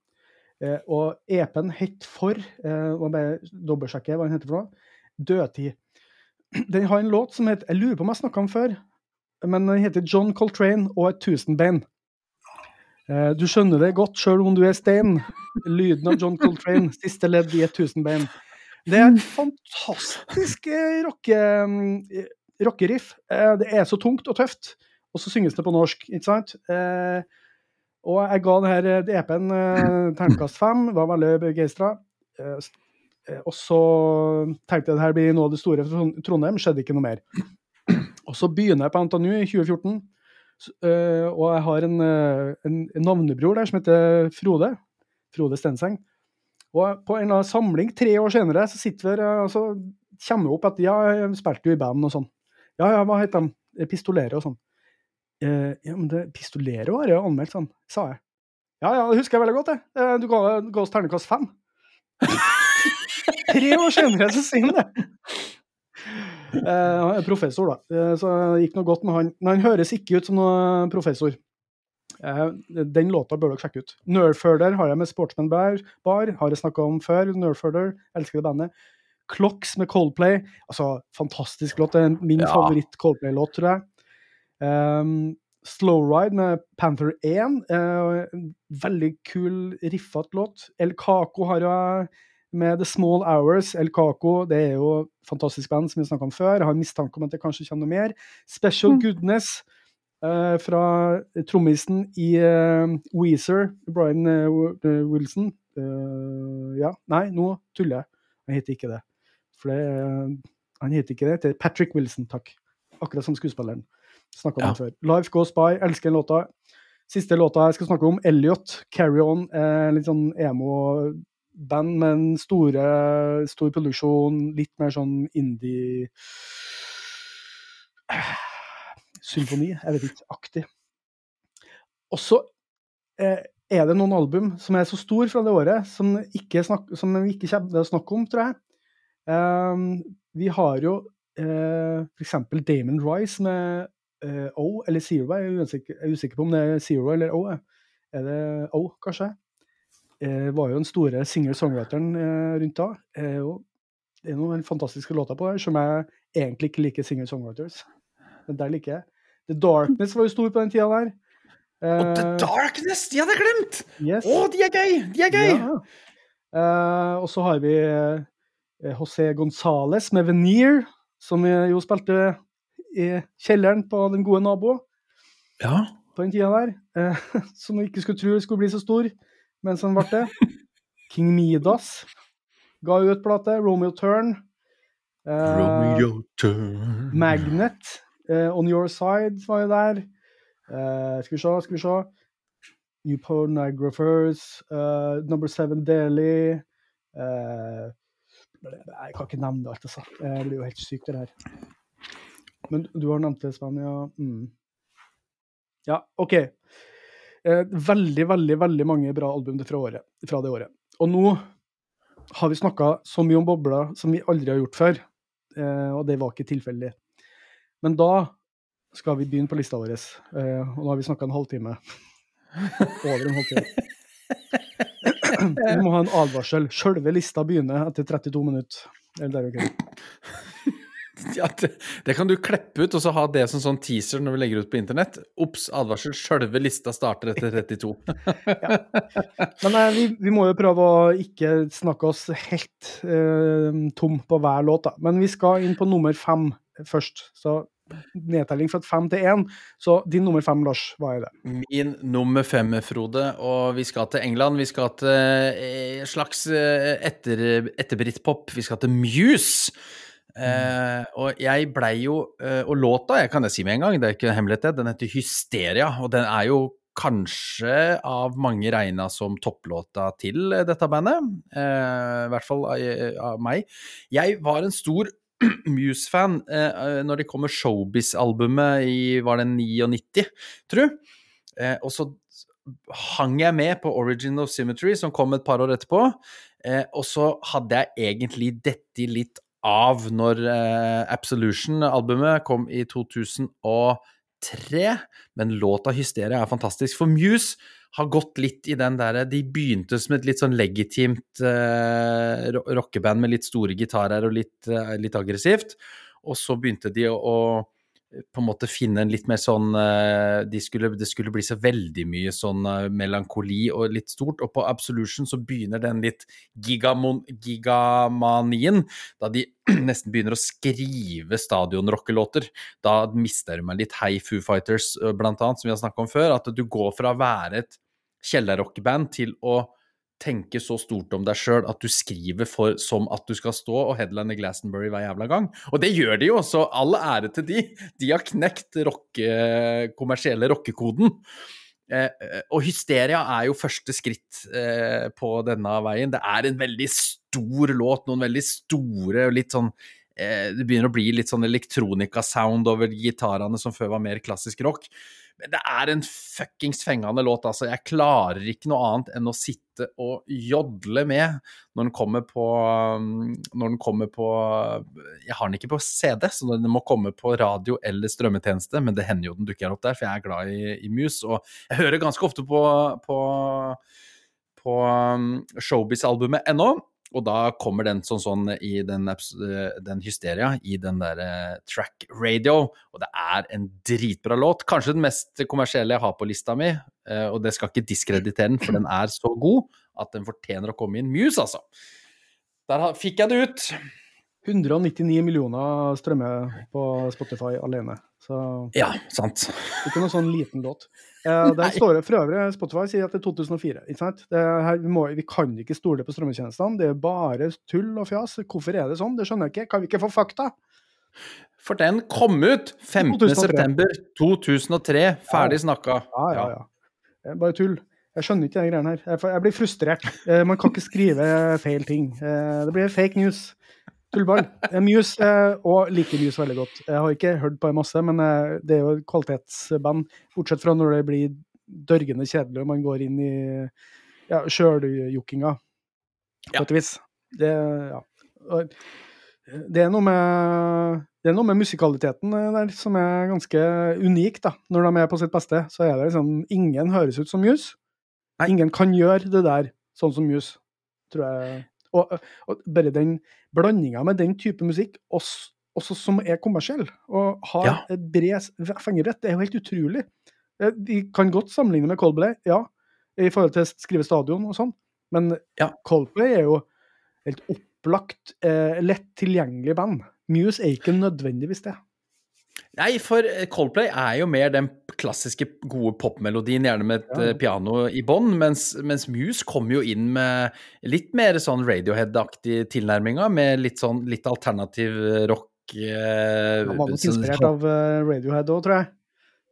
Eh, og EP-en het for eh, Må bare dobbeltsjekke hva den heter for noe. Dødtid. Den har en låt som heter Jeg lurer på om jeg snakka om før, men den heter John Coltrane og et tusenbein. Eh, du skjønner det godt sjøl om du er stein. Lyden av John Coltrane, siste ledd i et tusenbein. Det er et fantastisk rocke, rockeriff. Det er så tungt og tøft, og så synges det på norsk, ikke sant? Og jeg ga denne EP-en eh, terningkast fem, var veldig begeistra. Eh, eh, og så tenkte jeg at dette blir noe av det store for Trondheim, skjedde ikke noe mer. Og så begynner jeg på NTNU i 2014, og jeg har en, en, en navnebror der som heter Frode. Frode Stenseng. Og på en samling tre år senere så sitter vi og så kommer vi opp at ja, jeg spilte jo i band og sånn. Ja, ja, hva heter de? Pistolere og sånn. Eh, ja, men det Pistolero har jeg anmeldt, sånn, sa jeg. Ja, ja, det husker jeg veldig godt, det. Eh, du ga, ga oss ternekast fem. Tre år senere så sier han det! Eh, han er professor, da, så det gikk noe godt med han. Men han høres ikke ut som noen professor. Eh, den låta bør dere sjekke ut. Nerfurder har jeg med Sportsman Bar, bar har jeg snakka om før. Nerfurder, elsker det bandet. Clocks med Coldplay, altså fantastisk låt. Det er min Ja. favoritt-Coldplay-låt, tror jeg. Um, Slowride med Panther 1, Uh, veldig kul, riffete låt. El Caco har jeg med The Small Hours. El Caco det er jo fantastisk band som vi snakka om før. Jeg har mistanke om at det kanskje kommer noe mer. Special Mm. Goodness uh, fra trommisen i uh, Weezer, Brian eh, Wi- eh, Wilson. Eh, ja, nei, nå tuller jeg. Han heter ikke det. For det, han heter ikke det. Det er Patrick Wilson, takk. Akkurat som skuespilleren. Snakka om Ja. før. Life Goes By, elsker den låta. Siste låta jeg skal snakke om, Elliot, Carry On. Eh, litt sånn emo-band med en store, stor produksjon. Litt mer sånn indie Symfoni, jeg vet ikke, aktig. Og så eh, er det noen album som er så store fra det året, som, ikke snak, som vi ikke kommer til å snakke om, tror jeg. Ehm, vi har jo uh, f.eks. Damon Rice med eh, O eller Zero. Jeg er, usikker, jeg er usikker på om det er Zero eller O. Er det O, kanskje? Eh, var jo den store singer-songwriteren eh, rundt da. Eh, det er noen fantastiske låter på der som jeg egentlig ikke liker singer-songwriters. Men der liker jeg. The Darkness var jo stor på den tida der. Og The Eh, Darkness! De hadde jeg glemt! yes. Å, de er gøy! De er gøy! Ja. Eh, og så har vi eh, José Gonzales med Veneer, som eh, jo spilte i kjelleren på Den gode nabo Ja. på den tida der. eh, som vi ikke skulle tro skulle bli så stor, men som ble det. King Midas ga ut plate. Romeo Turn. eh, Romeo turn Magnet. eh, On Your Side var jo der. Eh, skal vi se, skal vi se. New Pornographers. eh, Number Seven Daily. jeg kan ikke nevne alt, altså. Det blir jo helt sykt, det her. Men du har nevnt det, Sven. Ja. Mm. ja, OK. Eh, veldig, veldig veldig mange bra album fra, året, fra det året. Og nå har vi snakka så mye om bobler som vi aldri har gjort før. Eh, og det var ikke tilfeldig. Men da skal vi begynne på lista vår. Eh, og nå har vi snakka en halvtime. Over en halvtime. Vi må ha en advarsel. Sjølve lista begynner etter 32 minutter. Eller der omkring. Ja, det, det kan du kleppe ut, og så ha det som sånn teaser når vi legger ut på internett. Ops, advarsel, sjølve lista starter etter 32. Men eh, vi, vi må jo prøve å ikke snakke oss helt eh, tom på hver låt, da. Men vi skal inn på nummer fem først. Så nedtelling fra fem til én. Så din nummer fem, Lars, hva er det? Min nummer fem, Frode, og vi skal til England. Vi skal til eh, slags eh, etter, etter Britpop. Vi skal til Muse. Eh, og jeg blei jo eh, Og låta, jeg kan det si med en gang, det er ikke en hemmelighet, den heter Hysteria. Og den er jo kanskje av mange regna som topplåta til dette bandet. Eh, I hvert fall av, av meg. Jeg var en stor Muse-fan eh, når det kom med Showbiz-albumet i var det 99, tru. Og så hang jeg med på Origin of Symmetry, som kom et par år etterpå. Eh, og så hadde jeg egentlig dette litt av når eh, Absolution-albumet kom i 2003. Men låta Hysteria er fantastisk. For Muse har gått litt i den derre De begynte som et litt sånn legitimt eh, rockeband med litt store gitarer og litt, eh, litt aggressivt. Og så begynte de å, å på en måte finne en litt mer sånn eh, de skulle, Det skulle bli så veldig mye sånn eh, melankoli og litt stort. Og på Absolution så begynner den litt gigamon, gigamanien, da de nesten begynner å skrive stadionrockelåter. Da mister du meg litt Hei Foo Fighters, eh, blant annet, som vi har snakket om før. At du går fra å være et kjellerrockeband til å tenke så stort om deg sjøl at du skriver for, som at du skal stå og headline Glastonbury hver jævla gang. Og det gjør de jo, så all ære til de. De har knekt rocke, kommersielle rockekoden. Eh, eh, og Hysteria er jo første skritt eh, på denne veien. Det er en veldig stor låt, noen veldig store litt sånn eh, Det begynner å bli litt sånn elektronika-sound over gitarene som før var mer klassisk rock. Men det er en fuckings fengende låt, altså. Jeg klarer ikke noe annet enn å sitte og jodle med når den kommer på Når den kommer på Jeg har den ikke på CD, så den må komme på radio eller strømmetjeneste, men det hender jo den dukker opp der, for jeg er glad i, i Muse. Og jeg hører ganske ofte på, på, på Showbiz-albumet ennå. Og da kommer den sånn, sånn i den, den, hysteria, i den derre track radio. Og det er en dritbra låt. Kanskje den mest kommersielle jeg har på lista mi. Og det skal ikke diskreditere den, for den er så god at den fortjener å komme inn. Muse, altså. Der fikk jeg det ut. 199 millioner strømmer på Spotify alene. Så Ja, sant. Ikke noe sånn liten låt. Eh, der står det for øvrig Spotify sier at det er 2004. ikke sant? Her, vi, må, vi, kan ikke stole på strømmetjenestene. Det er bare tull og fjas. Hvorfor er det sånn? Det skjønner jeg ikke. Kan vi ikke få fakta? For den kom ut 15.9.2003. Ferdig snakka. Ja, ja, ja. Bare tull. Jeg skjønner ikke de greiene her. Jeg, jeg blir frustrert. Eh, man kan ikke skrive feil ting. Eh, det blir fake news. Tullball. Muse eh, og liker Muse veldig godt. Jeg har ikke hørt på det masse, men det er jo kvalitetsband. Bortsett fra når det blir dørgende kjedelig og man går inn i ja, sjøljokkinga, på et vis. Det, ja. det er noe med det er noe med musikaliteten der som er ganske unik. da. Når de er på sitt beste, så er det liksom Ingen høres ut som Muse. Ingen kan gjøre det der sånn som Muse, tror jeg. Og, og bare den blandinga med den type musikk, også, også som er kommersiell, og har ja. bred fingerrett, det er jo helt utrolig. Vi kan godt sammenligne med Coldplay, ja, i forhold til å skrive stadion og sånn, men ja. Coldplay er jo helt opplagt eh, lett tilgjengelig band. Muse er ikke nødvendigvis det. Nei, for Coldplay er jo mer den klassiske gode popmelodien, gjerne med et ja. Eh, piano i bånn, mens, mens, Muse kommer jo inn med litt mer sånn Radiohead-aktig tilnærminga, med litt sånn litt alternativ rock. Eh, ja, mange nok inspirert av eh, Radiohead òg, tror jeg.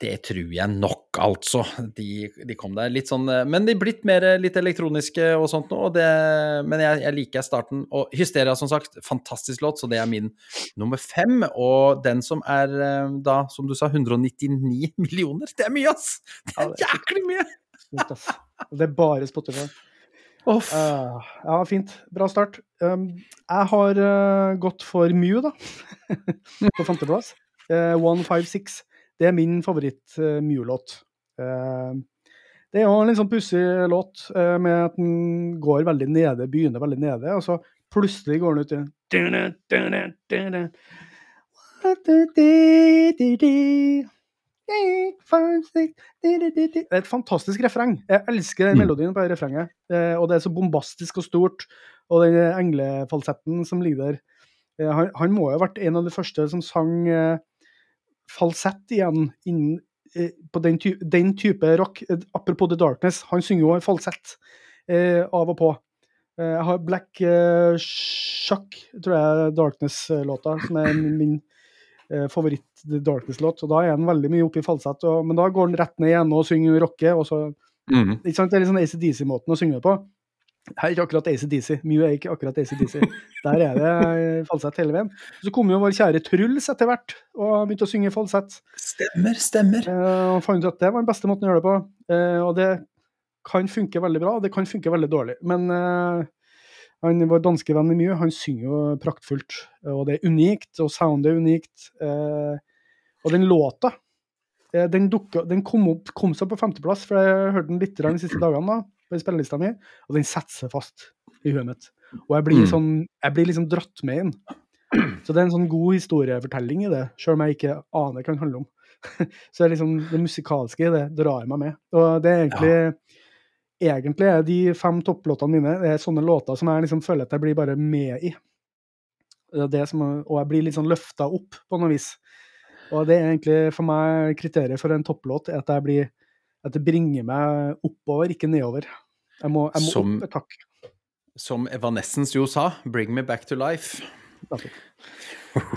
Det tror jeg nok, altså. De, de, kom der litt sånn eh, Men de er blitt mer eh, litt elektroniske og sånt nå. Og det, men jeg, jeg, liker starten. Og Hysteria, som sagt, fantastisk låt, så det er min nummer fem. Og den som er eh, da, som du sa, 199 millioner. Det er mye, ass! Det er jæklig mye! Det er bare Spotify. Uh, ja, fint. Bra start. Um, jeg har uh, gått for Mew, da. på femteplass. Uh, 156. Det er min favoritt-Mew-låt. Eh, det er jo en litt sånn pussig låt eh, med at den går veldig nede, begynner veldig nede, og så plutselig går den ut i det er et fantastisk refreng. Jeg elsker den mm. melodien på det refrenget. Eh, og det er så bombastisk og stort. Og den englefalsetten som ligger der. Han, han må jo ha vært en av de første som sang falsett igjen inn, eh, på den, ty den, type rock. Eh, apropos The Darkness, han synger jo falsett eh, av og på. Eh, jeg har Black eh, Shuck, tror jeg Darkness-låta, som er min eh, favoritt The Darkness-låt. og Da er han veldig mye oppe i falsett, og, men da går han rett ned igjen og synger rocke. og så, mm. Det er litt sånn ACDC-måten å synge på. Her er ikke akkurat ACDC. Mew er ikke akkurat ACDC. Der er det falsett hele veien. Så kom jo vår kjære Truls etter hvert og begynte å synge falsett. Stemmer, stemmer. Eh, og fant ut at det var den beste måten å gjøre det på. Uh, og det kan funke veldig bra, og det kan funke veldig dårlig. Men uh, han, vår danske venn i Mew, han synger jo praktfullt. Og det er unikt, og soundet er unikt. Eh, og den låta eh, den, dukket, den kom, opp, kom seg på femteplass, for jeg hørte den litt de siste dagene. da på spillelista mi, og den setter seg fast i huet mitt. Og jeg blir, mm. sånn, jeg blir liksom dratt med inn. Så det er en sånn god historiefortelling i det, sjøl om jeg ikke aner hva den handler om. Så det, er liksom, det musikalske i det drar meg med. Og det er egentlig ja. Egentlig er de fem topplåtene mine det er sånne låter som jeg liksom føler at jeg blir bare med i. Som, og jeg blir litt sånn løfta opp på noe vis. Og det er egentlig for meg kriteriet for en topplåt, at jeg blir at det bringer meg oppover, ikke nedover. Jeg må, jeg må som, opp et hakk. Som Evanescence jo sa, 'bring me back to life'.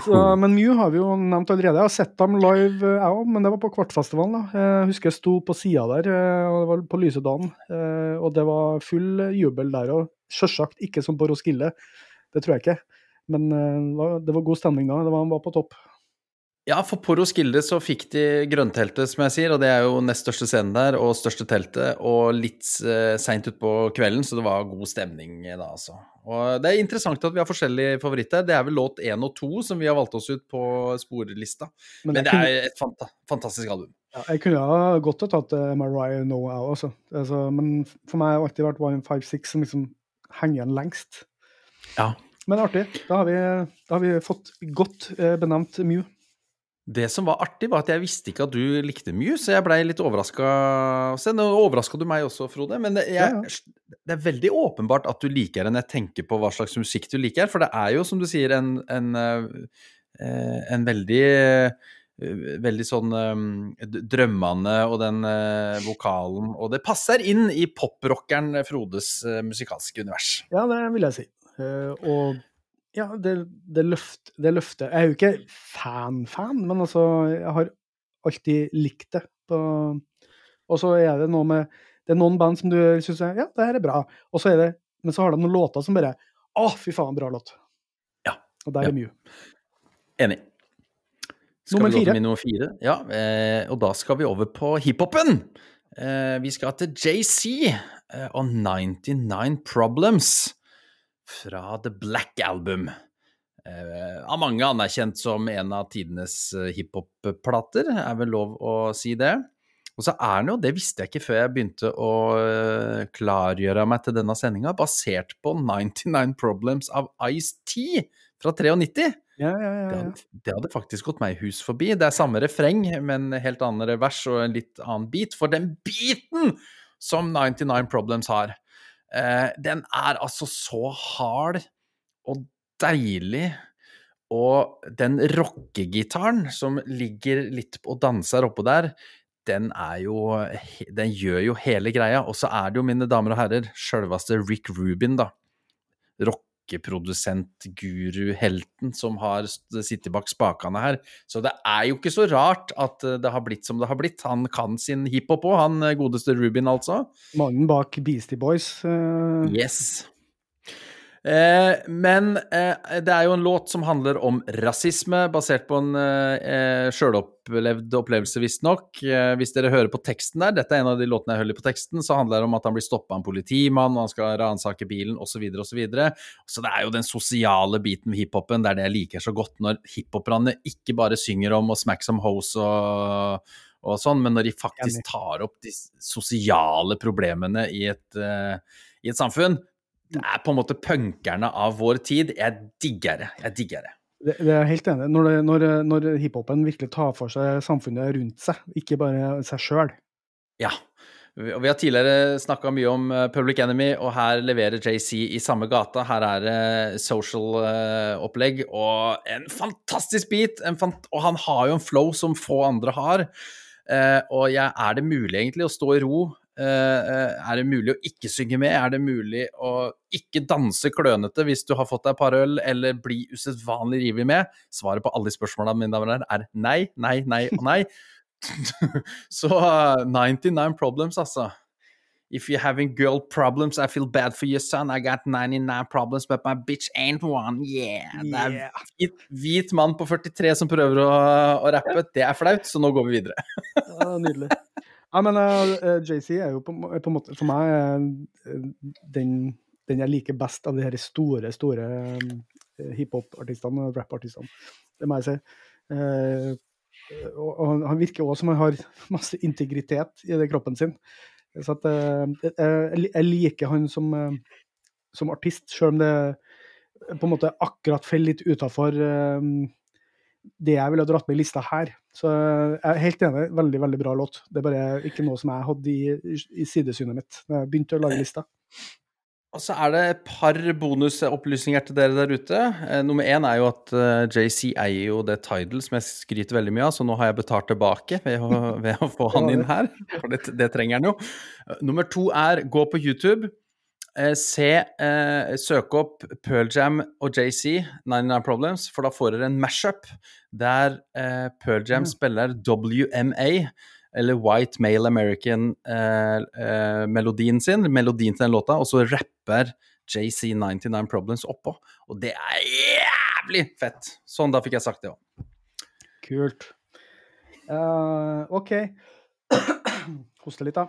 Så, men Mew har vi jo nevnt allerede. Jeg har sett dem live, jeg òg, men det var på Kvartfestivalen. da. Jeg husker jeg sto på sida der, eh, og det var på lyse dagen. og det var full jubel der òg. Sjølsagt ikke som på Roskilde, det tror jeg ikke. Men eh, det var god stemning da. Det var, var på topp. Ja, for Poros Gilde så fikk de grønnteltet, som jeg sier, og det er jo nest største scenen der, og største teltet, og litt eh, seint utpå kvelden, så det var god stemning da, altså. Og det er interessant at vi har forskjellige favoritter. Det er vel låt én og to som vi har valgt oss ut på sporlista. Men, Men det kunne... er et fanta fantastisk album. Ja, jeg kunne ha godt ha tatt uh, Mariah No Hour, altså. altså. Men for meg har det alltid vært One Five Six som liksom henger igjen lengst. Ja. Men artig. Da har vi, da har vi fått godt uh, benevnt Mew. Det som var artig, var at jeg visste ikke at du likte Muse, så jeg blei litt overraska. Nå overraska du meg også, Frode, men det, jeg, det, er veldig åpenbart at du liker den. Jeg tenker på hva slags musikk du liker, for det er jo, som du sier, en, en, eh, en veldig eh, Veldig sånn drømmende, og den vokalen Og det passer inn i poprockeren Frodes musikalske univers. Ja, det vil jeg si. Og ja, det, det, løft, det løfter Jeg er jo ikke fan-fan, men altså, jeg har alltid likt det. På, og så er det noe med Det er noen band som du syns ja, det her er bra, og så er det Men så har de noen låter som bare Å, fy faen, bra låt. Ja. Og der ja. er mye. Enig. Skal nummer vi gå til min nummer fire? Ja, eh, og da skal vi over på hiphopen. Eh, vi skal til JC eh, og 99 Problems fra The Black Album. Eh, av mange anerkjent som en av tidenes eh, hiphop-plater, er vel lov å si det. Og så er den jo, det visste jeg ikke før jeg begynte å eh, klargjøre meg til denne sendinga, basert på 99 Problems av Ice-T fra 93. Ja, ja, ja, det, hadde, det, hadde, faktisk gått meg hus forbi. Det er samme refreng, men helt andre vers og en litt annen beat. For den beaten som 99 Problems har, den er altså så hard og deilig. Og den rockegitaren som ligger litt og danser oppå der, den er jo Den gjør jo hele greia. Og så er det jo, mine damer og herrer, sjølveste Rick Rubin, da. Rock rockeprodusent, guru-helten som har sittet bak spakene her. Så det er jo ikke så rart at eh, det har blitt som det har blitt. Han kan sin hiphop òg, han eh, godeste Rubin, altså. Mannen bak Beastie Boys. Uh... Yes. Eh, men eh, det er jo en låt som handler om rasisme, basert på en eh, sjølopplevd opplevelse, visstnok. Eh, hvis dere hører på teksten der, dette er en av de låtene jeg hører på teksten, så handler det om at han blir stoppa av en politimann, og han skal ransake bilen, osv., osv. Så, videre, og så, så det er jo den sosiale biten med hiphopen, det er det jeg liker så godt, når hiphoperne ikke bare synger om og smack som hose og og sånn, men når de faktisk tar opp de sosiale problemene i et, uh, i et samfunn, det er på en måte punkerne av vår tid. Jeg digger det. Jeg digger det. Det, det er jeg helt enig Når, når, når hiphopen virkelig tar for seg samfunnet rundt seg, ikke bare seg sjøl. Ja. Vi har tidligere snakka mye om eh, Public Enemy, og her leverer JC i samme gata. Her er det social-opplegg eh, og en fantastisk beat. En fant og han har jo en flow som få andre har. Og jeg, er det mulig egentlig å stå i ro Eh, eh, er det mulig å ikke synge med? Er det mulig å ikke danse klønete hvis du har fått deg et par øl, eller bli usedvanlig rivig med? Svaret på alle de spørsmålene mine damer er nei, nei, nei og nei. Så 99 uh, problems, altså. If you're having girl problems, I feel bad for your son. I got 99 problems, but my bitch ain't one. Yeah. Det er hvit, hvit mann på 43 som prøver å, å rappe. Det er flaut, så nå går vi videre. ja, nydelig. Ja, men uh, eh, JC er jo på, på, en måte For meg uh, den, den jeg liker best av de her store, store uh, hiphop-artistene, rap-artistene. Det må jeg si. Uh, og, han virker òg som han har masse integritet i det kroppen sin. Så at, jeg, jeg, liker han som, som artist, selv om det på en måte akkurat faller litt utafor det jeg ville dratt med i lista her. Så jeg er helt enig, veldig veldig bra låt. Det er bare ikke noe som jeg hadde i, i sidesynet mitt da jeg begynte å lage lista. Og så er det et par bonusopplysninger til dere der ute. Eh, nummer én er jo at eh, JC eier jo det Tidal som jeg skryter veldig mye av, så nå har jeg betalt tilbake ved å, ved å få han inn her. For det, det trenger han jo. Nummer to er gå på YouTube. Eh, se, eh, søk opp Pearl Jam og JC, 99 Problems, for da får dere en mashup der eh, Pearl Jam mm. spiller WMA, eller White Male American-melodien eh, eh sin, melodien til den låta, og så rapper JC 99 Problems oppå. Og det er jævlig fett! Sånn, da fikk jeg sagt det òg. Kult. Uh, OK. Hoste litt, da.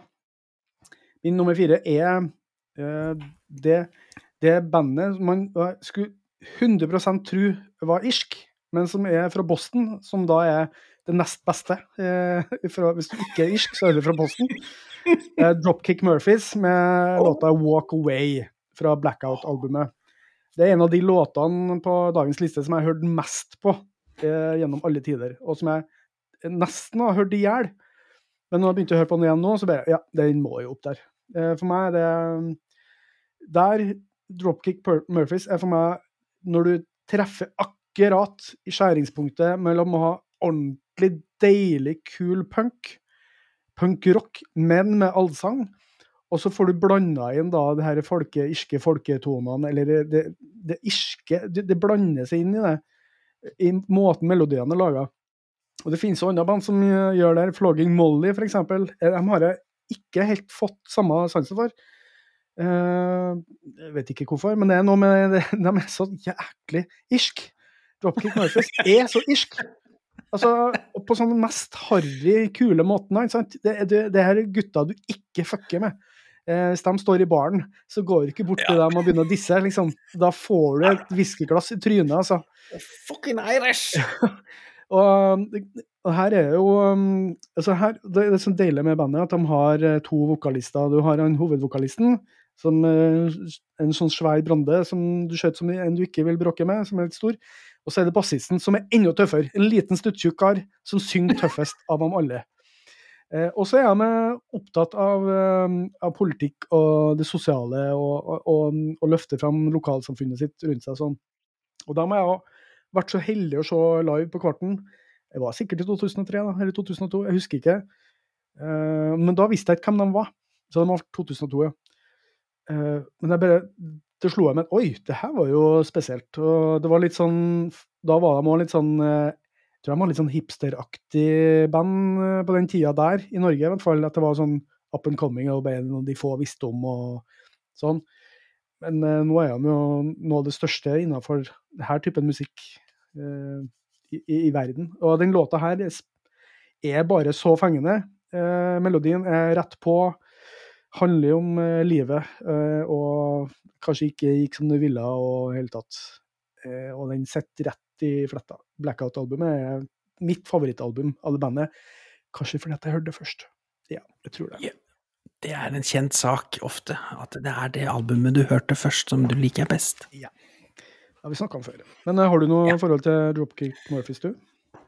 Min nummer fire er det, det bandet man skulle 100% tro var irsk, men som er fra Boston, som da er det nest beste. Fra, hvis du ikke er irsk, så er du fra Boston. Dropkick Murphys med låta 'Walk Away' fra Blackout-albumet. Det er en av de låtene på dagens liste som jeg har hørt mest på eh, gjennom alle tider, og som jeg nesten har hørt i hjel. Men når jeg begynte å høre på den igjen nå, så bare Ja, den må jo opp der. Eh, for meg er det Der Dropkick Murphys er for meg når du treffer akkurat i skjæringspunktet mellom å ha ordentlig deilig, kul punk, punkrock, men med allsang, og så får du blanda inn da det her folke, irske folketonene, eller det, det, det irske det, det, blander seg inn i det, i måten melodiene er laga. Og det finnes jo andre band som gjør det. Flogging Molly, eksempel. Eh, de har jeg ikke helt fått samme sansen for. Uh, jeg vet ikke hvorfor, men det er noe med det, De er så jæklig irsk. Dropkick Murphys er så irsk. Altså, på sånn mest harry, kule måten. Det, det, det her er gutta du ikke fucker med. Eh, hvis de står i baren, så går du ikke bort til dem og begynner å disse. Liksom. Da får du et whiskyglass i trynet, altså. Fucking Irish! og, og, her er jo um, altså her, Det er så deilig med bandet at de har eh, to vokalister. Du har en hovedvokalisten, som eh, en sånn svær brande som du skjøt som en du ikke vil bråke med, som er litt stor. Og så er det bassisten, som er enda tøffere. En liten stuttjukk kar som synger tøffest av dem alle. Eh, og så er jeg opptatt av, eh, av, politikk og det sosiale, og, og, løfte fram lokalsamfunnet sitt rundt seg. sånn. Og da må jeg ha vært så heldig å se live på Kvarten. Det var sikkert i 2003 da, eller 2002, jeg husker ikke. Eh, men da visste jeg ikke hvem de var. Så de var 2002, ja. Eh, men jeg bare, det slo jeg med Oi, det her var jo spesielt. Og det var litt sånn Da var de òg litt sånn jeg tror de var litt sånn hipsteraktig band eh, på den tida der, i Norge i hvert fall. At det var sånn up and coming og bare noe de få visste om og sånn. Men uh, nå er de jo noe av det største innenfor denne typen musikk uh, i, i, verden. Og den låta her er bare så fengende. Uh, melodien er rett på. Handler jo om livet og kanskje ikke gikk som du ville og hele tatt. og den sitter rett i fletta. Blackout-albumet er mitt favorittalbum av det bandet. Kanskje fordi at jeg hørte det først. Ja, jeg tror det. Yeah. Det er en kjent sak ofte, at det er det albumet du hørte først som du liker best. Ja. Har vi snakka om før. Men har du noe ja. forhold til Dropkick Murphys, du?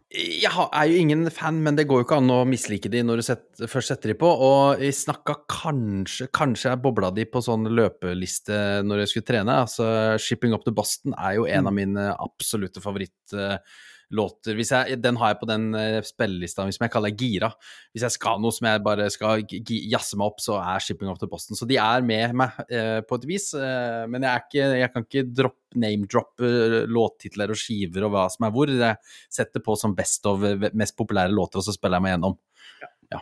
Jeg er jo ingen fan, men det går jo ikke an å mislike de når du set, først setter de på. Og jeg snakka kanskje Kanskje jeg bobla de på sånn løpeliste når jeg skulle trene. Altså Shipping Up to Boston er jo en av mm. mine absolutte favoritt låter jeg, Den har jeg på den uh, spillelista som jeg kaller gira. Hvis jeg skal noe som jeg bare skal jazze meg opp, så er 'Shipping Off to Boston'. Så de er med meg eh, på et vis, eh, men jeg, ikke, jeg, kan ikke name-droppe låttitler og skiver og hva som er hvor. Jeg setter på som best of mest populære låter, og så spiller jeg meg gjennom. Ja. ja.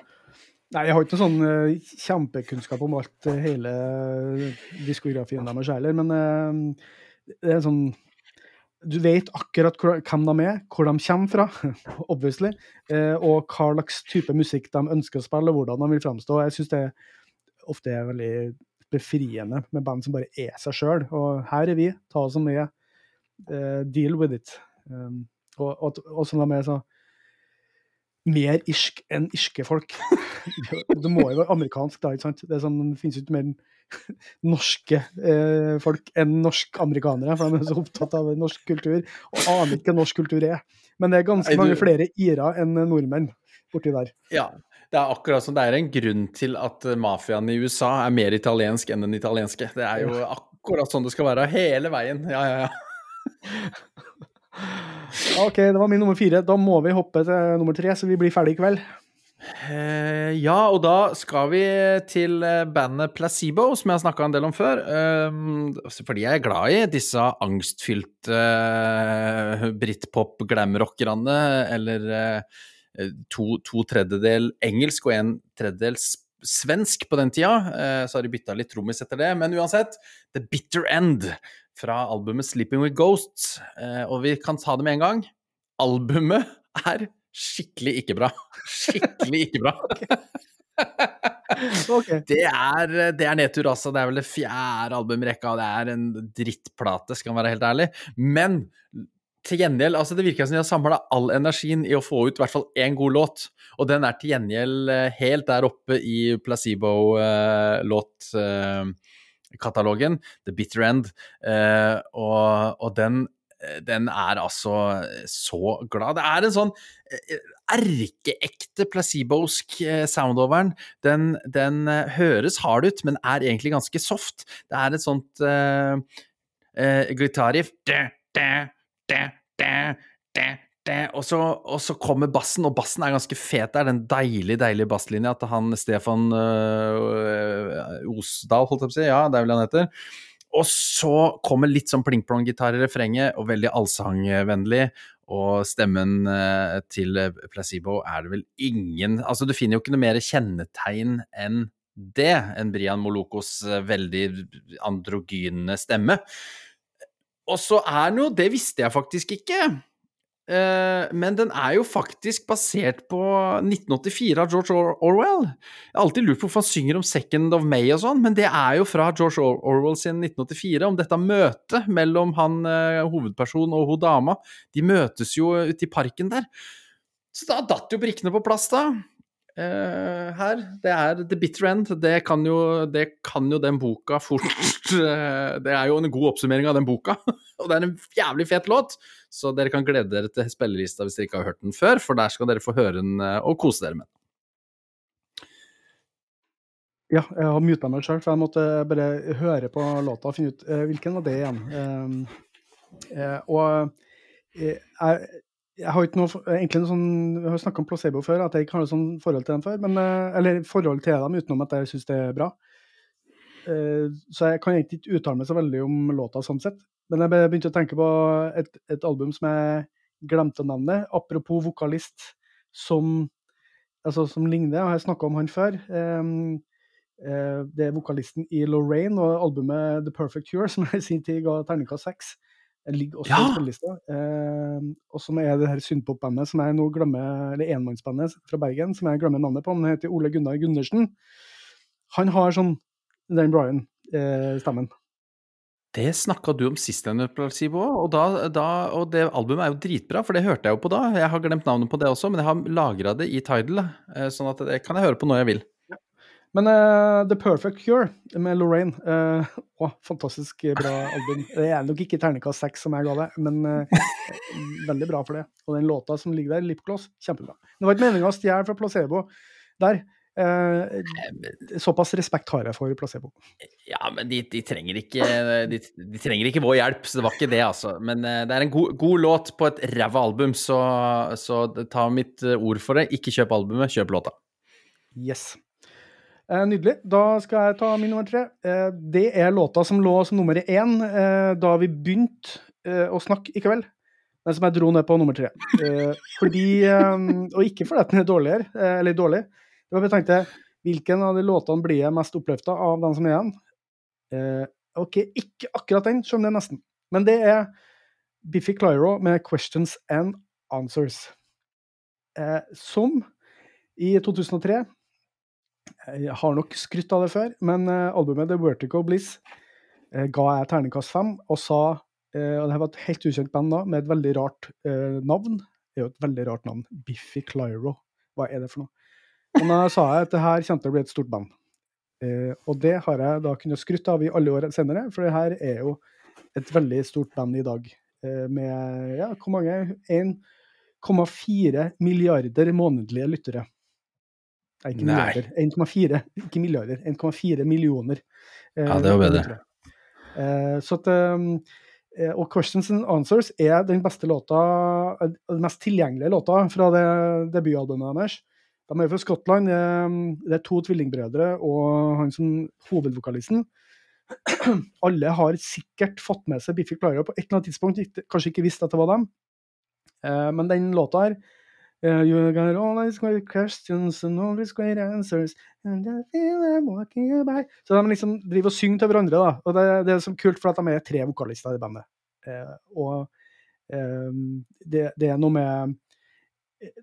Nei, jeg har ikke sånn uh, kjempekunnskap om alt, hele diskografien deres heller, men det er en sånn du vet akkurat hvem de er, hvor de kommer fra, obviously, eh, og hva slags type musikk de ønsker å spille, og hvordan de vil framstå. Jeg syns det ofte er veldig befriende med band som bare er seg sjøl. Og her er vi, ta oss som vi uh, deal with it. Um, og, og, og som de er så mer irsk enn irske folk. det må jo være amerikansk, da, ikke sant? Det, sånn, det finnes jo ikke mer norske eh, folk enn norsk-amerikanere, for de er så opptatt av norsk kultur og aner ikke hva norsk kultur er. Men det er ganske Nei, du... mange flere irer enn nordmenn borti der. Ja, det er akkurat som det er en grunn til at mafiaen i USA er mer italiensk enn den italienske. Det er jo akkurat sånn det skal være hele veien. Ja, ja, ja. OK, det var min nummer fire. Da må vi hoppe til nummer tre, så vi blir ferdig i kveld. Uh, ja, og da skal vi til eh, bandet Placebo, som jeg har snakka en del om før. Eh, fordi jeg er glad i disse angstfylte uh, britpop-glamrockerne, eller uh, to, to, tredjedel engelsk og en tredjedel svensk på den tida. Uh, så har de bytta litt trommis etter det. Men uansett, The Bitter End fra albumet Sleeping With Ghosts. og vi kan ta det med en gang. Albumet er skikkelig ikke bra. Skikkelig ikke bra. okay. det, er, det er nedtur, altså. Det er vel det fjerde albumet i rekka, og det er en drittplate, skal man være helt ærlig. Men til gjengjeld, altså det virker som de har samla all energien i å få ut i hvert fall én god låt. Og den er til gjengjeld eh, helt der oppe i placebo-låtkatalogen, uh, The Bitter End. eh, og, og den, den, er altså så glad. Det er en sånn erkeekte placebosk soundoveren. den. Den, høres hard ut, men er egentlig ganske soft. Det er et sånt uh, uh, gitarriff og så, og så, kommer bassen, og bassen er ganske fet. Det er den deilige, deilige basslinja til han Stefan øh, Osdal, holdt jeg på å si. Ja, det er vel han heter. Og så kommer litt sånn pling-plong-gitar i refrenget, og veldig allsangvennlig. Og stemmen øh, til Placebo er det vel ingen Altså, du finner jo ikke noe mer kjennetegn enn det, enn Brian Molokos veldig androgyne stemme. Og så er den jo Det visste jeg faktisk ikke. Uh, men den er jo faktisk basert på 1984 av George Orwell. Jeg har alltid lurt på hvorfor han synger om 2nd of May og sånn, men det er jo fra George Orwell sin 1984, om dette møtet mellom han uh, hovedpersonen og hun dama. De møtes jo ute i parken der. Så da datt jo brikkene på plass, da. Uh, her. Det er The Bitter End. Det kan, jo, det kan jo den boka fort uh, Det er jo en god oppsummering av den boka. og det er en jævlig fet låt, så dere kan glede dere til spillelista hvis dere ikke har hørt den før, for der skal dere få høre den uh, og kose dere med den. Ja, jeg har muta meg sjøl, for jeg måtte bare høre på låta og finne ut hvilken var det igjen. og jeg jeg har ikke noe, egentlig noe sånn, jeg har snakka om placebo før, at jeg ikke har noe sånn forhold til dem før. Men, eh, eller forhold til dem utenom at jeg syns det er bra. Eh, så jeg kan egentlig ikke uttale meg så veldig om låta sånn sett. Men jeg begynte å tenke på et, et album som jeg glemte navnet. Apropos vokalist som, altså, som ligner, og jeg har snakka om han før. Um, det er vokalisten i Lorraine og albumet The Perfect Cure, som jeg i sin tid ga terningkast seks. Den ligger også ja. på lista. Uh, og som er det her syndpop-bandet som jeg nå glemmer, eller enmannsbandet fra Bergen, som jeg glemmer navnet på. Men heter Ole Gunnar Gundersen. Han har sånn Dan Bryan-stemmen. Eh, det snakka du om sist, Placebo, og, da, da, og det albumet er jo dritbra, for det hørte jeg jo på da. Jeg har glemt navnet på det også, men jeg har lagra det i Tidal, eh, sånn at det kan jeg høre på når jeg vil. Men uh, The Perfect Cure med Lorraine uh, å, Fantastisk bra album. Det er nok ikke terningkast seks som jeg ga det, men uh, veldig bra for det. Og den låta som ligger der, Lipgloss, kjempebra. Det var ikke meninga å stjele fra Placebo der. Såpass respekt har jeg for Placebo. Ja, men de, de, trenger ikke, de, de, trenger ikke vår hjelp, så det var ikke det, altså. Men det er en god, god låt på et ræva album, så, så ta mitt ord for det. Ikke kjøp albumet, kjøp låta. Yes. Eh, nydelig. Da skal jeg ta min nummer tre. Eh, det er låta som lå som nummer én eh, da vi begynte eh, å snakke i kveld. Den som jeg dro ned på nummer tre. Eh, fordi eh, Og ikke fordi den er dårligere, eller dårlig. Det var jeg tenkte hvilken av de låtene blir jeg mest oppløfta av den som er igjen? ok, ikke akkurat den, selv om det er nesten. Men det er Biffy Clyro med 'Questions and Answers'. som i 2003 jeg har nok skrytt av det før, men uh, albumet The Vertigo Bliss uh, ga jeg terningkast fem og sa og Det var et helt ukjent band da, med et veldig rart navn. Det er jo et veldig rart navn. Biffy Clyro. Hva er det for noe? Og da sa jeg at det her kommer til å bli et stort band. og det har jeg da kunnet skryte av i alle år senere, for det her er jo et veldig stort band i dag. med ja, hvor mange? 1,4 milliarder månedlige lyttere. Nei, ikke milliarder. 1,4, ikke milliarder. 1,4 millioner. Eh, ja, det var bedre. Eh, så at, ehm, eh, og Questions and Answers er den beste låta, eh, den mest tilgjengelige låta fra det debutalbumet deres. De er fra Skottland. Det er to tvillingbrødre og han som hovedvokalisten. Alle har sikkert fått med seg Biffy Clara på et eller annet tidspunkt, kanskje ikke visste at det var dem. Eh, men den låta her Yeah, you got all these great questions and all these great answers and I feel I'm walking by. Så de liksom driver og synger til hverandre, da. Og det, det er så kult, for at de er tre vokalister i bandet. Eh, og eh, det, det, er noe med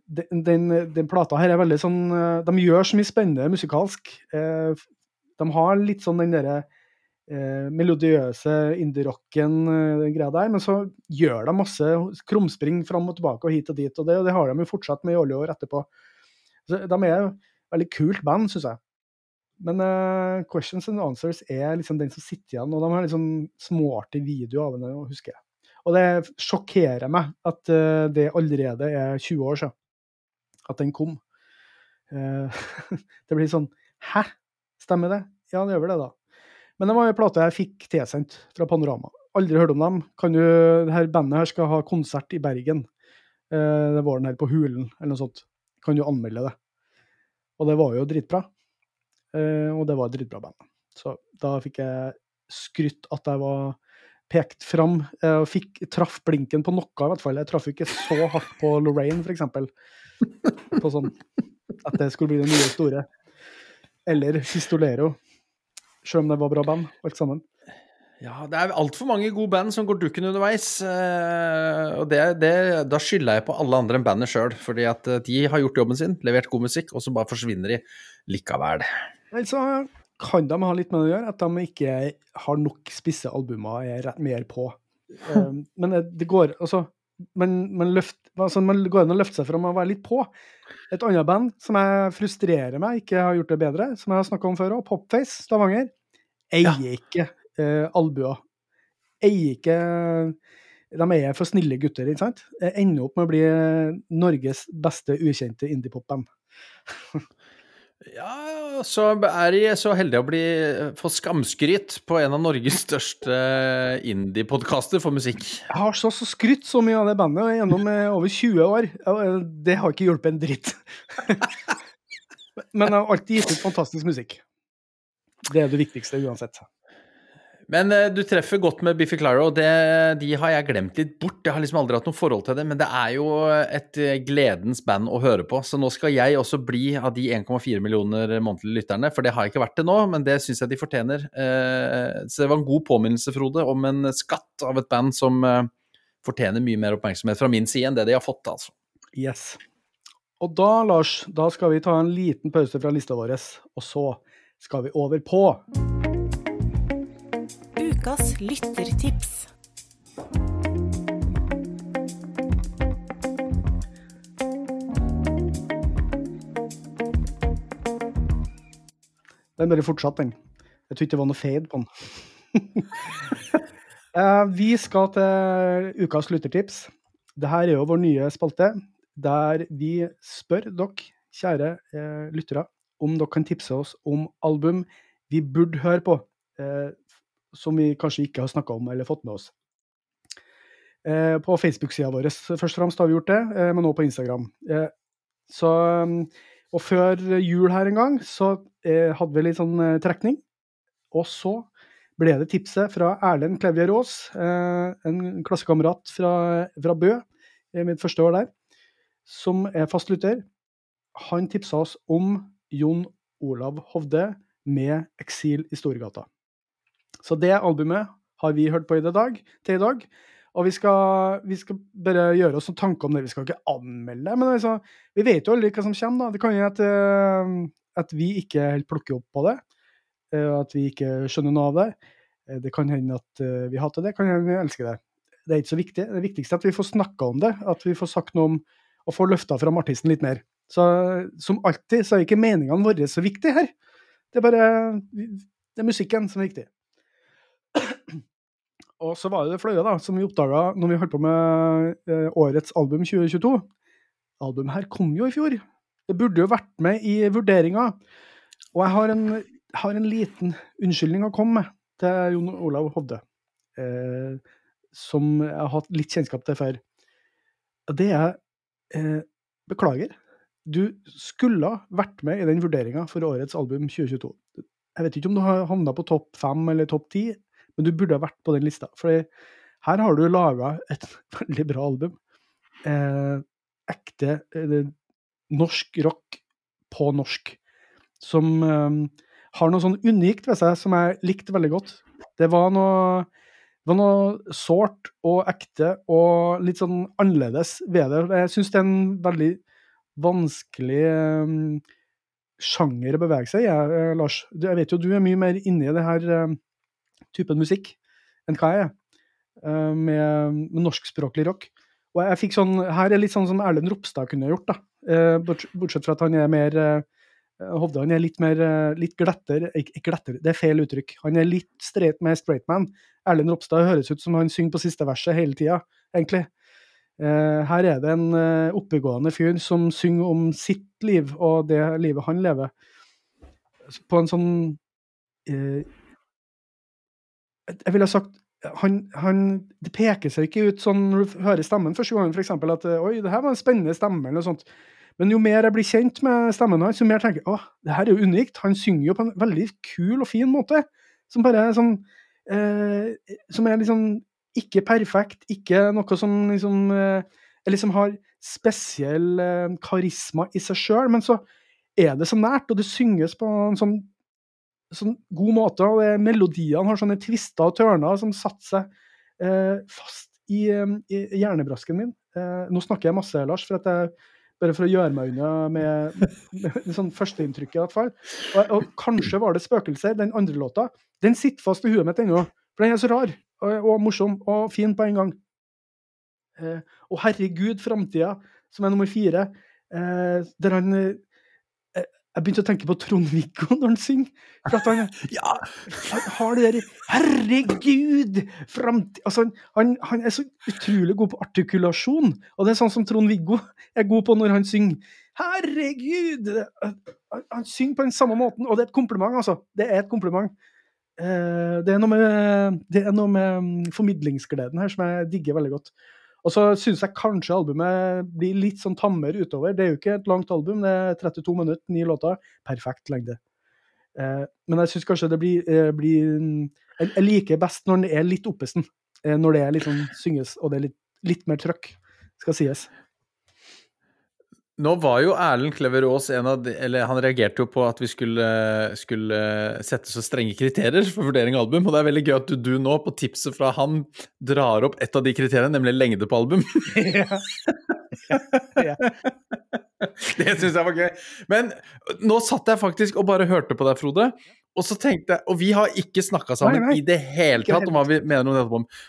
den, den, den, plata her er veldig sånn De gjør så mye spennende musikalsk. De har litt sånn den derre eh, melodiøse indie-rocken, greia der, men så gjør de masse krumspring fram og tilbake og hit og dit, og det, og det har de jo fortsatt med i alle år etterpå. Så de er veldig kult band, syns jeg. Men uh, Questions and Answers er liksom den som sitter igjen, og de har liksom småartig video av henne, husker jeg. Og det sjokkerer meg at uh, det allerede er 20 år siden at den kom. Uh, det blir sånn Hæ? Stemmer det? Ja, det gjør vel det, da. Men det var en plate jeg fikk tilsendt fra Panorama. Aldri hørt om dem. Kan du, det her bandet her skal ha konsert i Bergen. Uh, det var den her på Hulen, eller noe sånt. Kan du anmelde det? Og det var jo dritbra. Og det var et dritbra band. Så da fikk jeg skrytt at jeg var pekt fram. og fikk, traff blinken på noe, i hvert fall. Jeg traff ikke så hardt på Lorraine, f.eks. På sånn at det skulle bli det nye store. Eller Pistolero. Selv om det var bra band, alt sammen. Ja, det er altfor mange gode band som går dukken underveis. Eh, og det, det, da skylder jeg på alle andre enn bandet sjøl, fordi at eh, de har gjort jobben sin, levert god musikk, og så bare forsvinner de likevel. Altså, kan de ha litt med det å gjøre, at de ikke har nok spisse albumer er mer på. Um, men det går altså man, man, løft, altså man går an å løfte seg fram og være litt på. Et annet band som jeg frustrerer meg ikke har gjort det bedre, som jeg har snakka om før òg, Popface Stavanger, eier ja. ikke uh, albuer. Eier ikke De er for snille gutter, ikke sant? Ender opp med å bli Norges beste ukjente indiepop-band. Ja, så er de så heldige å bli, få skamskryt på en av Norges største indie-podkaster for musikk. Jeg har så, så skrytt så mye av det bandet gjennom eh, over 20 år. Det har ikke hjulpet en dritt. Men jeg har alltid gitt ut fantastisk musikk. Det er det viktigste uansett. Men uh, du treffer godt med Biffy Clyro, og det, de har jeg glemt litt bort. Jeg har liksom aldri hatt noe forhold til det, men det er jo et eh, gledens band å høre på. Så nå skal jeg også bli av de 1,4 millioner månedlige lytterne, for det har jeg ikke vært til nå, men det syns jeg de fortjener. Uh, så det var en god påminnelse, Frode, om en skatt av et band som fortjener mye mer oppmerksomhet fra min side enn det de har fått, altså. Yes. Og da, Lars, da skal vi ta en liten pause fra lista vår, og så skal vi over på ukas lyttertips. Den bare fortsatte, den. Jeg tror ikke det var noe fade på den. Eh, vi skal til ukas lyttertips. Dette er jo vår nye spalte, der vi spør dere, kjære eh, lyttere, om dere kan tipse oss om album vi burde høre på. Som vi kanskje ikke har snakka om eller fått med oss. Eh, på Facebook-sida vår først og fremst har vi gjort det, eh, men også på Instagram. Eh, så, og før jul her en gang så hadde vi litt sånn trekning. Og så ble det tipset fra Erlend Klevje Aas, en klassekamerat fra, fra Bø, mitt første år der, som er fastlytter. Han tipsa oss om Jon Olav Hovde med 'Eksil i Storgata'. Så det albumet har vi hørt på i dag, til i dag. Og vi skal, vi skal bare gjøre oss noen tanker om det. Vi skal ikke anmelde det, men altså, vi vet jo aldri hva som kommer. da. Det kan jo at, uh, at vi ikke helt plukker opp på det. Uh, at vi ikke skjønner noe av det. Uh, det kan hende at vi hater det, kan hende vi elsker det. Det er ikke så viktig. Det viktigste er at vi får snakka om det. At vi får sagt noe om og får løfta fram artisten litt mer. Så som alltid så er ikke meningene våre så viktige her. Det er bare det er musikken som er viktig. Og så var det flaue, da, som vi oppdaga når vi holdt på med eh, årets album 2022. Albumet her kom jo i fjor. Det burde jo vært med i vurderinga. Og jeg har en, har en liten unnskyldning å komme med til Jon Olav Hovde. Eh, som jeg har hatt litt kjennskap til før. Det er eh, Beklager. Du skulle vært med i den vurderinga for årets album 2022. Jeg vet ikke om du har havna på topp fem eller topp ti, men du burde ha vært på den lista. For her har du laga et veldig bra album. Eh, ekte eh, norsk rock på norsk. Som eh, har noe sånn unikt ved seg som jeg likte veldig godt. Det var noe noe sårt og ekte og litt sånn annerledes ved det. Jeg syns det er en veldig vanskelig um, sjanger å bevege seg i, uh, Lars. Jeg vet jo du er mye mer inni det her uh, typen musikk enn hva jeg er, uh, med, med norskspråklig rock. Og jeg fikk sånn, Her er litt sånn som Erlend Ropstad kunne gjort, da. bortsett fra at han er mer Hovde han er litt mer litt gletter, ikke gletter, det er feil uttrykk. Han er litt straight med straight man. Erlend Ropstad høres ut som han synger på siste verset hele tida, egentlig. Eh, her er det en eh, oppegående fyr som synger om sitt liv og det livet han lever, på en sånn eh, Jeg ville sagt han, han, Det peker seg ikke ut sånn når du hører stemmen første gangen, f.eks. at Oi, det her var en spennende stemme, eller noe sånt. Men jo mer jeg blir kjent med stemmen hans, jo mer tenker jeg åh, det her er jo unikt. Han synger jo på en veldig kul og fin måte. Som bare er sånn eh, Som er liksom ikke perfekt, ikke noe som liksom, eller som har spesiell eh, karisma i seg sjøl, men så er det så nært, og det synges på en sånn, sånn god måte. og Melodiene har sånne tvister og tørner som satte seg eh, fast i, i, hjernebrasken min. Eh, nå snakker jeg masse, Lars, for jeg, bare for å gjøre meg unna med, med, med sånn førsteinntrykket. i hvert fall. Og, og, kanskje var det 'Spøkelser', den andre låta. Den sitter fast i huet mitt ennå, for den er så rar og, og morsom og fin på en gang. Eh, og herregud, framtida, som er nummer fire, eh, der han eh, Jeg begynte å tenke på Trond-Viggo når han synger. For at han, ja, han har det der Herregud! Framtid Altså, han, han, er så utrolig god på artikulasjon. Og det er sånn som Trond-Viggo er god på når han synger. Herregud! Han, han synger på den samme måten, og det er et kompliment, altså. Det er et kompliment. Eh, det er noe med, det er noe med mm, formidlingsgleden her som jeg digger veldig godt. Og så syns jeg kanskje albumet blir litt sånn tammere utover. Det er jo ikke et langt album, det er 32 minutter, ni låter. Perfekt lengde. Eh, men jeg syns kanskje det blir, eh, blir, mm, Jeg liker best når den er litt oppesen. Når det er litt sånn synges, og det er litt, litt mer trøkk, skal sies. Nå var jo Erlend Klever Aas en av de Eller han reagerte jo på at vi skulle, skulle, sette så strenge kriterier for vurdering av album, og det er veldig gøy at du, du, nå, på tipset fra han, drar opp et av de kriteriene, nemlig lengde på album. ja. ja. Det syns jeg var gøy. Men nå satt jeg faktisk og bare hørte på deg, Frode, og så tenkte jeg Og vi har ikke snakka sammen nei, nei. i det hele tatt om hva vi mener om dette albumet.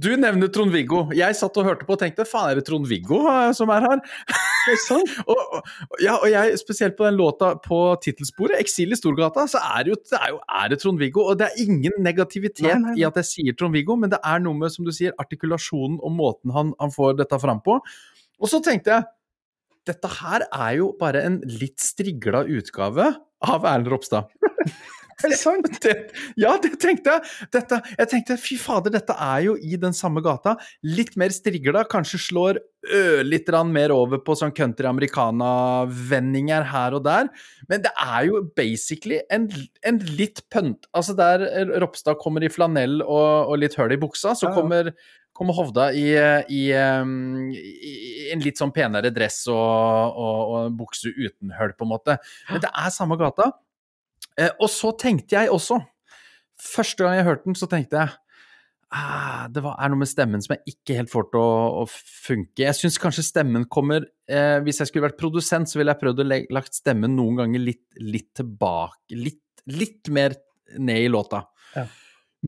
Du nevner Trond-Viggo. Jeg satt og hørte på og tenkte faen, er det Trond-Viggo eh, som er her? Og, ja, og jeg, spesielt på den låta på tittelsporet, 'Eksil i Storgata', så er det jo, det er, jo, er det Trond-Viggo. Og det er ingen negativitet nei, nei, nei. i at jeg sier Trond-Viggo, men det er noe med, som du sier, artikulasjonen og måten han, han får dette fram på. Og så tenkte jeg dette her er jo bare en litt strigla utgave av Erlend Ropstad. Er det sant? Det, ja, det tenkte jeg. Dette, jeg tenkte fy fader, dette er jo i den samme gata. Litt mer strigla, kanskje slår ørlite grann mer over på sånn country americana-vendinger her og der. Men det er jo basically en, en litt pønt Altså der Ropstad kommer i flanell og, og litt høl i buksa, så kommer kommer Hovda i, i, i, en litt sånn penere dress og, og, og bukse uten høl, på en måte. Men det er samme gata. Eh, og så tenkte jeg også Første gang jeg hørte den, så tenkte jeg ah, det var, er noe med stemmen som jeg ikke helt får til å, å funke. Jeg syns kanskje stemmen kommer eh, Hvis jeg skulle vært produsent, så ville jeg prøvd å legge, stemmen noen ganger litt, litt tilbake. Litt, litt, mer ned i låta. Ja.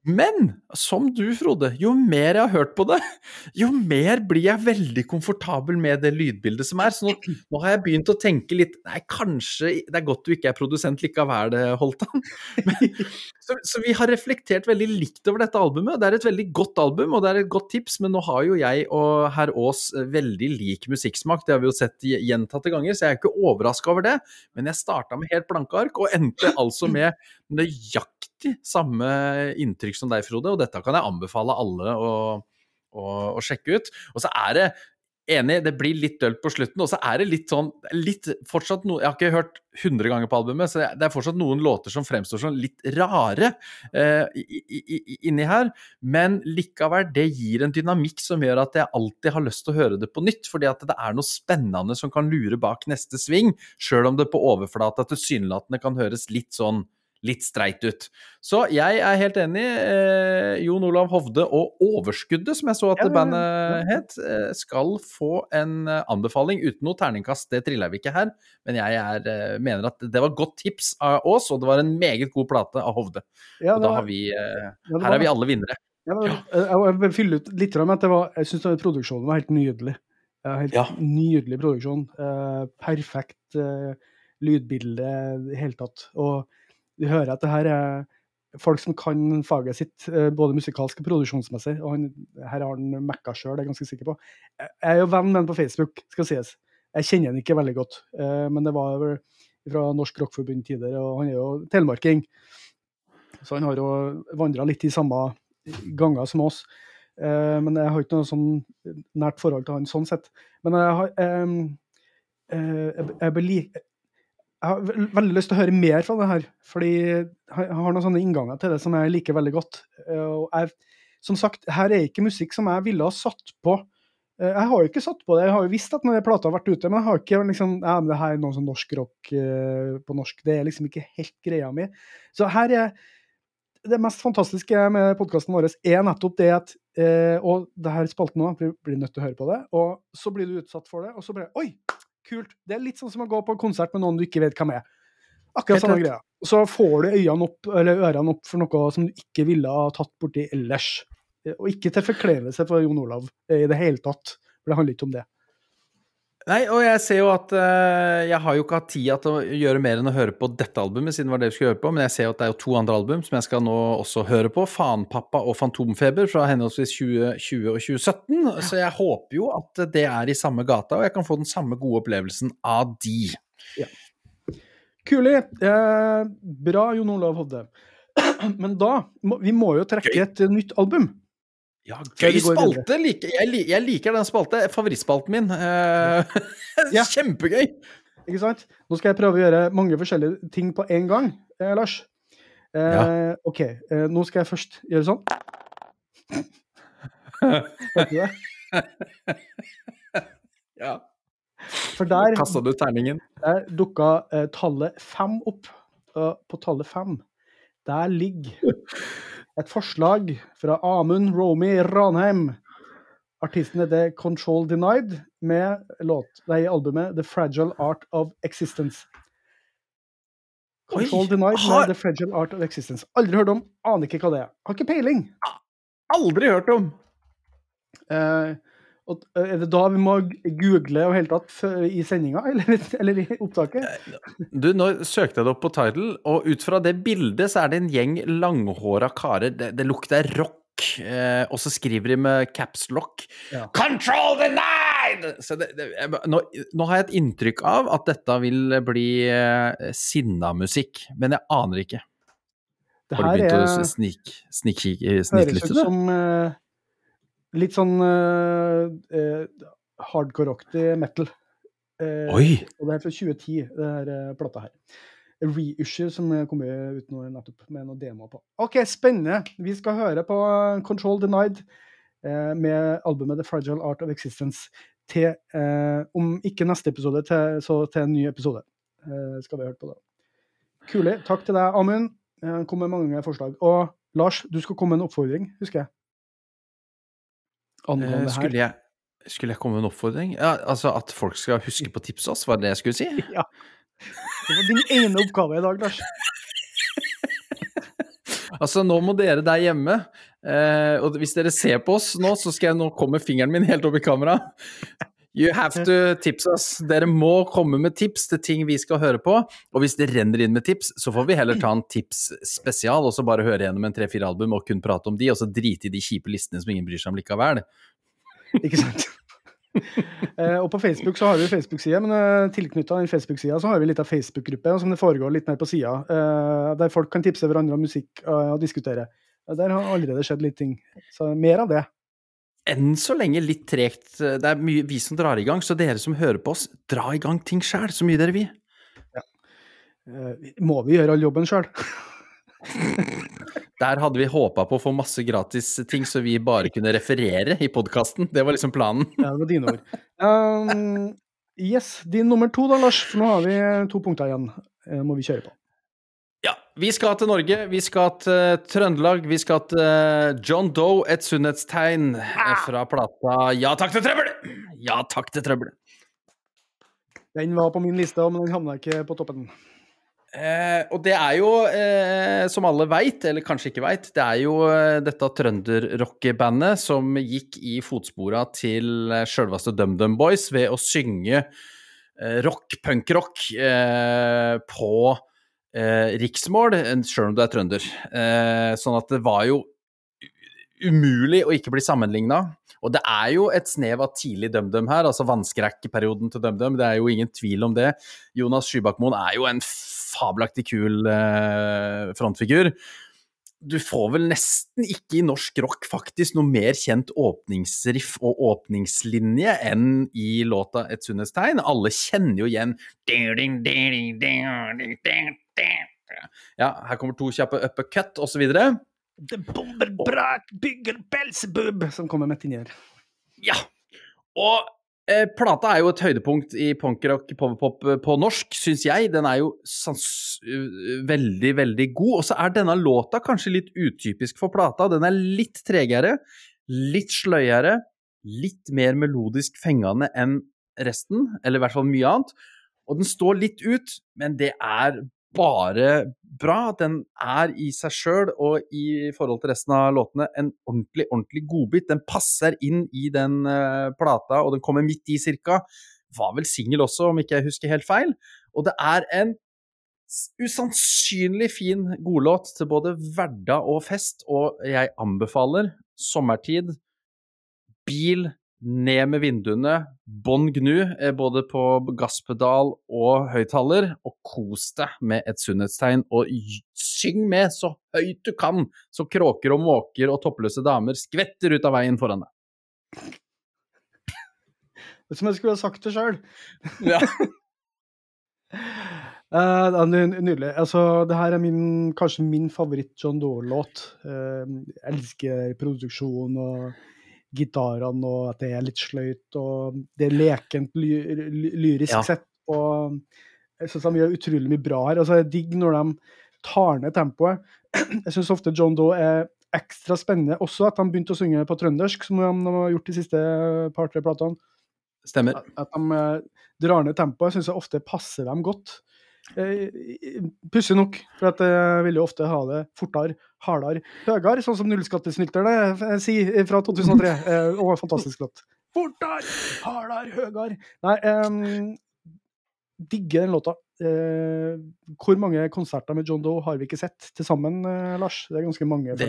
Men som du, Frode, jo mer jeg har hørt på det, jo mer blir jeg veldig komfortabel med det lydbildet som er. Så nå, nå har jeg begynt å tenke litt Nei, kanskje det er godt du ikke er produsent likevel, Holtan. så, så, vi har reflektert veldig likt over dette albumet. Det er et veldig godt album, og det er et godt tips, men nå har jo jeg og herr Aas veldig lik musikksmak. Det har vi jo sett gjentatte ganger, så jeg er ikke overraska over det. Men jeg starta med helt blanke ark, og endte altså med nøyaktig samme inntrykk som deg, Frode, og dette kan jeg anbefale alle å, å, å sjekke ut. Og så er det Enig, det blir litt dølt på slutten, og så er det litt sånn litt, fortsatt no, Jeg har ikke hørt 100 ganger på albumet, så det er fortsatt noen låter som fremstår som litt rare eh, inni her. Men likevel, det gir en dynamikk som gjør at jeg alltid har lyst til å høre det på nytt. Fordi at det er noe spennende som kan lure bak neste sving, sjøl om det på overflata tilsynelatende kan høres litt sånn litt streit ut. Så jeg er helt enig. Eh, Jon Olav Hovde og Overskuddet, som jeg så at Ja, bandet het, eh, skal få en eh, anbefaling uten noe terningkast. Det triller vi ikke her, men jeg er, eh, mener at det var godt tips av oss, og det var en meget god plate av Hovde. Ja, Og da har vi eh, ja, Her er vi alle vinnere. Jeg, jeg vil fylle ut litt med at det var, jeg syns produksjonen var helt nydelig. Helt Ja. Nydelig produksjon. Uh, perfekt uh, lydbilde i det hele tatt. Og du hører at det her er folk som kan faget sitt, eh, både musikalsk og produksjonsmessig. Og han, her har han mekka sjøl, det er jeg ganske sikker på. Jeg jeg er jo venn med han på Facebook, skal sies. Jeg kjenner han ikke veldig godt, eh, men det var fra Norsk Rockforbund tider, og han er jo telemarking. Så han har jo vandra litt i samme ganger som oss. Eh, men jeg har ikke noe sånn nært forhold til han sånn sett. Men jeg har jeg, jeg, li- jeg har veldig lyst til å høre mer fra det her, fordi jeg har noen sånne innganger til det som jeg liker veldig godt. Eh, jeg, som sagt, her er ikke musikk som jeg ville ha satt på. Eh, Jeg har jo ikke satt på det, jeg har jo visst at når plata har vært ute, men jeg har ikke liksom ja, men det her er noe sånn norsk rock eh, på norsk. Det er liksom ikke helt greia mi. Så her er det mest fantastiske med podkasten vår er nettopp det at Og det her spalten vi blir nødt til å høre på det, og så blir du utsatt for det, og så blir det Oi, kult! Det er litt sånn som å gå på konsert med noen du ikke vet hvem er. Akkurat samme greia. Og så får du øynene opp, eller ørene opp for noe som du ikke ville ha tatt borti ellers. Og ikke til forkleinelse for Jon Olav eh, i det hele tatt, for det handler ikke om det. Nei, og jeg ser jo at uh, jeg har jo ikke hatt tid til å gjøre mer enn å høre på dette albumet, siden det var det vi skulle høre på, men jeg ser jo at det er jo to andre album som jeg skal nå også høre på. Fanpappa og Fantomfeber fra henholdsvis 2020 og 2017. Så jeg håper jo at det er i samme gata, og jeg kan få den samme gode opplevelsen av de. Kuli. Eh, bra, Jon Olav Hovde. Men da må, Vi må jo trekke et nytt album. Ja, gøy spalte! Like, jeg, jeg liker den spalte. Favorittspalten min. Eh, Ja. Kjempegøy! Ikke sant? Nå skal jeg prøve å gjøre mange forskjellige ting på én gang, eh, Lars. Eh, OK. Eh, nå skal jeg først gjøre sånn. Hørte du det? Ja. For der, Kasta du terningen? der dukka eh, tallet fem opp. Og på tallet fem, der ligger et forslag fra Amund Romy Ranheim. Artisten heter Control Denied, med låt, nei, albumet The Fragile Art of Existence. Control Oi, Denied har- med The Fragile Art of Existence. Aldri hørt om, aner ikke hva det er. Har ikke peiling. Aldri hørt om! Eh, eh, er det da vi må google og hele tatt i sendinga, eller, eller i opptaket? Du, nå søkte jeg det opp på Tidal, og ut fra det bildet så er det en gjeng langhåra karer. Det, det lukter rock. Eh, og så skriver de med caps lock Ja. 'Control the Så det, det, nå, nå har jeg et inntrykk av at dette vil bli eh, sinna-musikk, men jeg aner ikke. Det Har du her begynt er, å snik, snik, snik, høres ut som eh, litt sånn uh, hardcore-aktig metal. Eh, Oi! Og det er fra 2010, det her plata her. Reissue som kom ut nå nettopp med noen demoer på. OK, spennende. Vi skal høre på Control Denied med albumet The Fragile Art of Existence til eh, Om ikke neste episode, til, så til en ny episode. Eh, skal vi høre på det. Kule. Takk til deg, Amund. Eh, kom med mange forslag. Og Lars, du skal komme med en oppfordring, husker jeg. Angående Eh, det her. skulle jeg, skulle jeg komme med en oppfordring? Ja, altså At folk skal huske på tips oss, var det det jeg skulle si? Ja. Det var din ene oppgave i dag, Lars. Altså, nå må dere der hjemme eh, Og hvis dere ser på oss nå, så skal jeg nå komme fingeren min helt opp i kamera. You have to tips us. Dere må komme med tips til ting vi skal høre på. Og hvis det renner inn med tips, så får vi heller ta en tips spesial, og så bare høre gjennom en tre-fire album og kun prate om de, og så drite i de kjipe listene som ingen bryr seg om likevel. Ikke sant? eh, og på Facebook så har vi Facebook-side, men eh, tilknytta den Facebook-sida så har vi litt av Facebook-gruppe som det foregår litt mer på sida, eh, der folk kan tipse hverandre om musikk eh, og diskutere. Eh, Der har allerede skjedd litt ting. Så mer av det. Enn så lenge litt tregt. Det er mye vi som drar i gang, så dere som hører på oss, dra i gang ting sjæl, så mye dere vil. Ja. må vi gjøre all jobben sjøl? Der hadde vi håpa på å få masse gratis ting, så vi bare kunne referere i podkasten. Det var liksom planen. Ja, det var dine ord. Um, yes, din nummer to da, Lars. For nå har vi to punkter igjen. Eh, må vi kjøre på. Vi skal til Norge. Vi skal til Trøndelag. Vi skal til John Doe, et sunnhetstegn ah. fra plata Ja takk til trøbbel! Ja takk til trøbbel. Den var på min liste, men den havna ikke på toppen. Eh, og det er jo, eh, som alle veit, eller kanskje ikke veit, det er jo eh, dette trønderrockebandet som gikk i fotspora til eh, sjølveste DumDum Boys ved å synge eh, rock, punkrock, eh, på eh, riksmål, sjøl om du er trønder. sånn at det var jo umulig å ikke bli sammenligna. Og det er jo et snev av tidlig DumDum her, altså vannskrekkperioden til DumDum. Det er jo ingen tvil om det. Jonas Skybakmoen er jo en fabelaktig kul eh, frontfigur. Du får vel nesten ikke i norsk rock faktisk noe mer kjent åpningsriff og åpningslinje enn i låta 'Et sunnhetstegn'. Alle kjenner jo igjen Ja, her kommer to kjappe uppercut osv. Det bomber brak, bygger Belsebub, som kommer med tinjer. Ja. Og Eh, plata er jo et høydepunkt i punkrock powerpop eh, på norsk, syns jeg. Den er jo sans, uh, veldig, veldig god. Og så er denne låta kanskje litt utypisk for plata. Den er litt tregere, litt sløyere, litt mer melodisk fengende enn resten, eller i hvert fall mye annet. Og den står litt ut, men det er bare bra. Den er i seg sjøl og i forhold til resten av låtene en ordentlig, ordentlig godbit. Den passer inn i den uh, plata, og den kommer midt i cirka. Var vel singel også, om ikke jeg husker helt feil. Og det er en usannsynlig fin godlåt til både hverdag og fest, og jeg anbefaler sommertid, bil, ned med vinduene, bånn gnu, eh, både på gasspedal og høyttaler, og kos deg med et sunnhetstegn, og syng med så høyt du kan, så kråker og måker og toppløse damer skvetter ut av veien foran deg. Det er som jeg skulle ha sagt det sjøl. Ja. uh, nydelig. Altså, det her er min, kanskje min favoritt-John Doe-låt. Uh, jeg elsker produksjon og gitarene, og at det er litt sløyt, og det er lekent ly lyrisk ja. sett. Og jeg syns de gjør utrolig mye bra her. Altså, jeg digger når de tar ned tempoet. Jeg syns ofte John Doe er ekstra spennende. Også at de begynte å synge på trøndersk, som de, har gjort de siste par-tre platene. Stemmer. At, de uh, drar ned tempoet, syns jeg ofte passer dem godt. Eh, pussig nok, for at jeg vil jo ofte ha det fortere, hardere, høyere, sånn som nullskattesnylterne eh, sier fra 2003. Eh, og fantastisk låt. Fortere, hardere, høyere. Nei, eh, digger den låta. Eh, hvor mange konserter med John Doe har vi ikke sett til sammen, uh, Lars? Det er ganske mange. Det,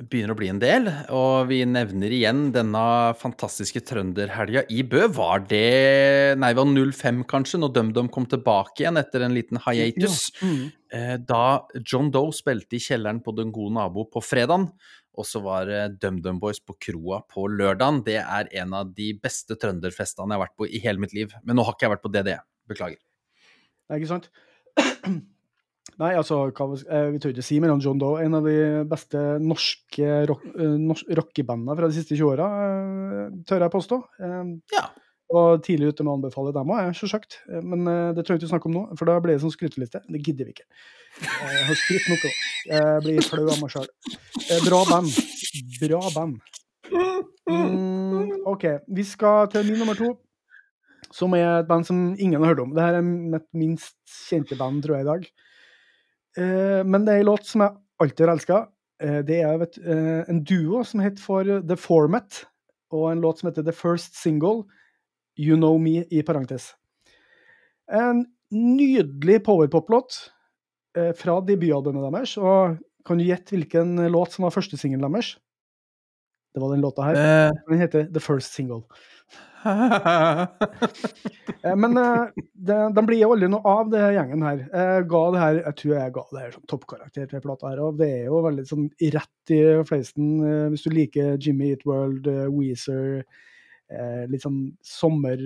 begynner å bli en del, og vi nevner igjen denne fantastiske trønderhelga i Bø. Var det Nei, det var 05 kanskje, når DumDum kom tilbake igjen etter en liten hiatus. Ja. Mm. Eh, da John Doe spilte i kjelleren på Den gode nabo på fredagen. Og så var DumDum Boys på kroa på lørdagen. Det er en av de beste trønderfestene jeg har vært på i hele mitt liv. Men nå har ikke jeg vært på DDE. Beklager. Det er ikke sant. Nei, altså, hva, eh, vi tør ikke si mellom John Doe. En av de beste norske rock, norsk, rockebandene fra de siste 20 åra, eh, tør jeg påstå. Ja. Og tidlig ute med å anbefale dem òg, sjølsagt. Men det trenger vi ikke snakke om nå, for da blir det sånn skryteliste. Det gidder vi ikke. Jeg har skrytt nok òg. Jeg blir flau av meg sjøl. Bra band. Bra band. Mm, OK, vi skal til min nummer to. Som er et band som ingen har hørt om. Dette er mitt minst kjente band, tror jeg, i dag. Eh, men det er en låt som jeg alltid har elska. Eh, det er vet, eh, en duo som heter for The Format, og en låt som heter The First Single, You Know Me, i parentes. En nydelig powerpop-låt fra debutalbumet deres. Og kan du gjette hvilken låt som var første singelen deres? Det var den låta her. Den heter The First Single. Eh, men uh, de blir jo aldri noe av, det gjengen her. Jeg ga det her, jeg tror jeg ga det her som toppkarakter til plata her. Og det er jo veldig sånn rett i fleisen. Hvis du liker Jimmy Eat World, Weezer, litt sånn sommer...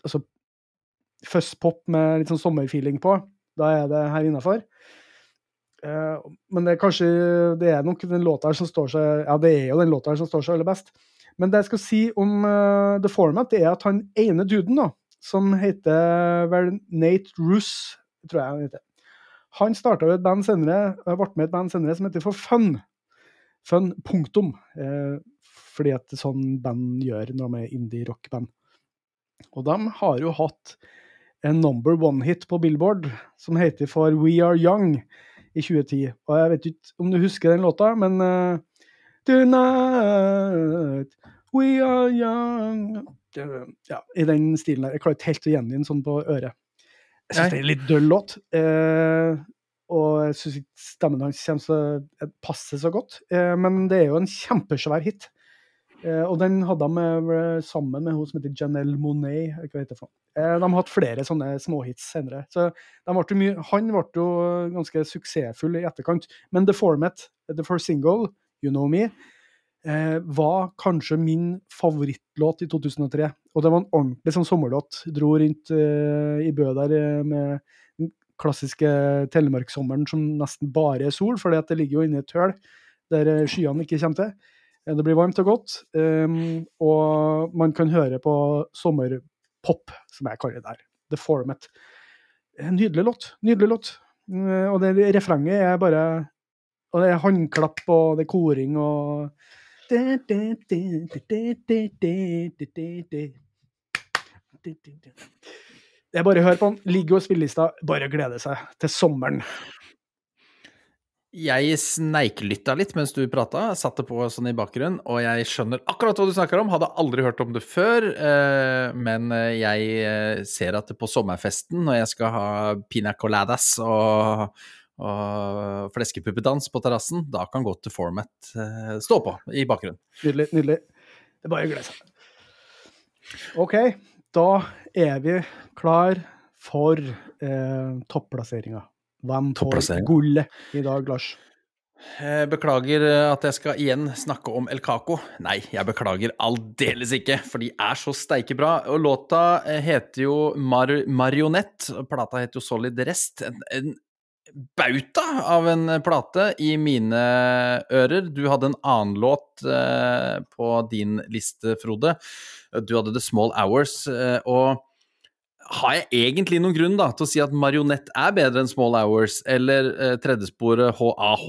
Altså fuzzpop med litt sånn sommerfeeling på, da er det her innafor. men det er kanskje Det er nok den låta her som står seg Ja, det er jo den låta her som står seg aller best. Men det jeg skal si om uh, The Format, det er at han ene duden, da, som heter vel Nate Roos, tror jeg han heter, Han starta et band senere, ble med et band senere som heter For Fun. Fun, punktum. Eh, fordi at sånn band gjør når de er indie-rock-band. Og de har jo hatt en number one-hit på Billboard som heter for We Are Young i 2010. Og jeg vet ikke om du husker den låta, men uh, Tonight we are young Ja, i den stilen der. Jeg klarer ikke helt å gjengi den sånn på øret. Jeg syns det er en litt døll låt. Eh, og jeg syns ikke stemmen hans så, passer så godt. Eh, men det er jo en kjempesvær hit. Eh, og den hadde de sammen med hun som heter Janelle Monet. Hva heter det de har hatt flere sånne småhits senere. Så mye, han ble jo ganske suksessfull i etterkant. Men The Format, The First Single, You Know Me, eh, var kanskje min favorittlåt i 2003. Og det var en ordentlig sånn sommerlåt. Dro rundt eh, i Bø der eh, med den klassiske telemarkssommeren som nesten bare er sol, for det ligger jo inne i et høl der eh, skyene ikke kommer til. Eh, det blir varmt og godt, um, og man kan høre på sommerpop, som jeg kaller det der. The Format. En nydelig låt. Nydelig låt. Og det refrenget er bare og det er håndklapp, og det er koring, og Det er bare å høre på han. Ligger og spillelista. Bare glede seg til sommeren. Jeg sneiklytta litt mens du prata, satte på sånn i bakgrunnen, og jeg skjønner akkurat hva du snakker om. Hadde aldri hørt om det før, men jeg ser at på sommerfesten, når jeg skal ha pina coladas og og fleskepuppedans på terrassen, da kan godt format eh, stå på i bakgrunnen. Nydelig. nydelig. Det er bare å glede seg. OK, da er vi klar for eh, topplasseringa. Hvem får gullet i dag, Lars? Jeg beklager eh, at jeg skal igjen snakke om El Caco. Nei, jeg beklager aldeles ikke, for de er så steike bra. Og låta eh, heter jo Mar Marionett, og plata heter jo Solid Rest. En, en bauta av en plate i mine ører. Du hadde en annen låt eh, på din liste, Frode. Du hadde The Small Hours. Eh, og har jeg egentlig noen grunn da, til å si at Marionett er bedre enn Small Hours, eller eh, tredjesporet HAH,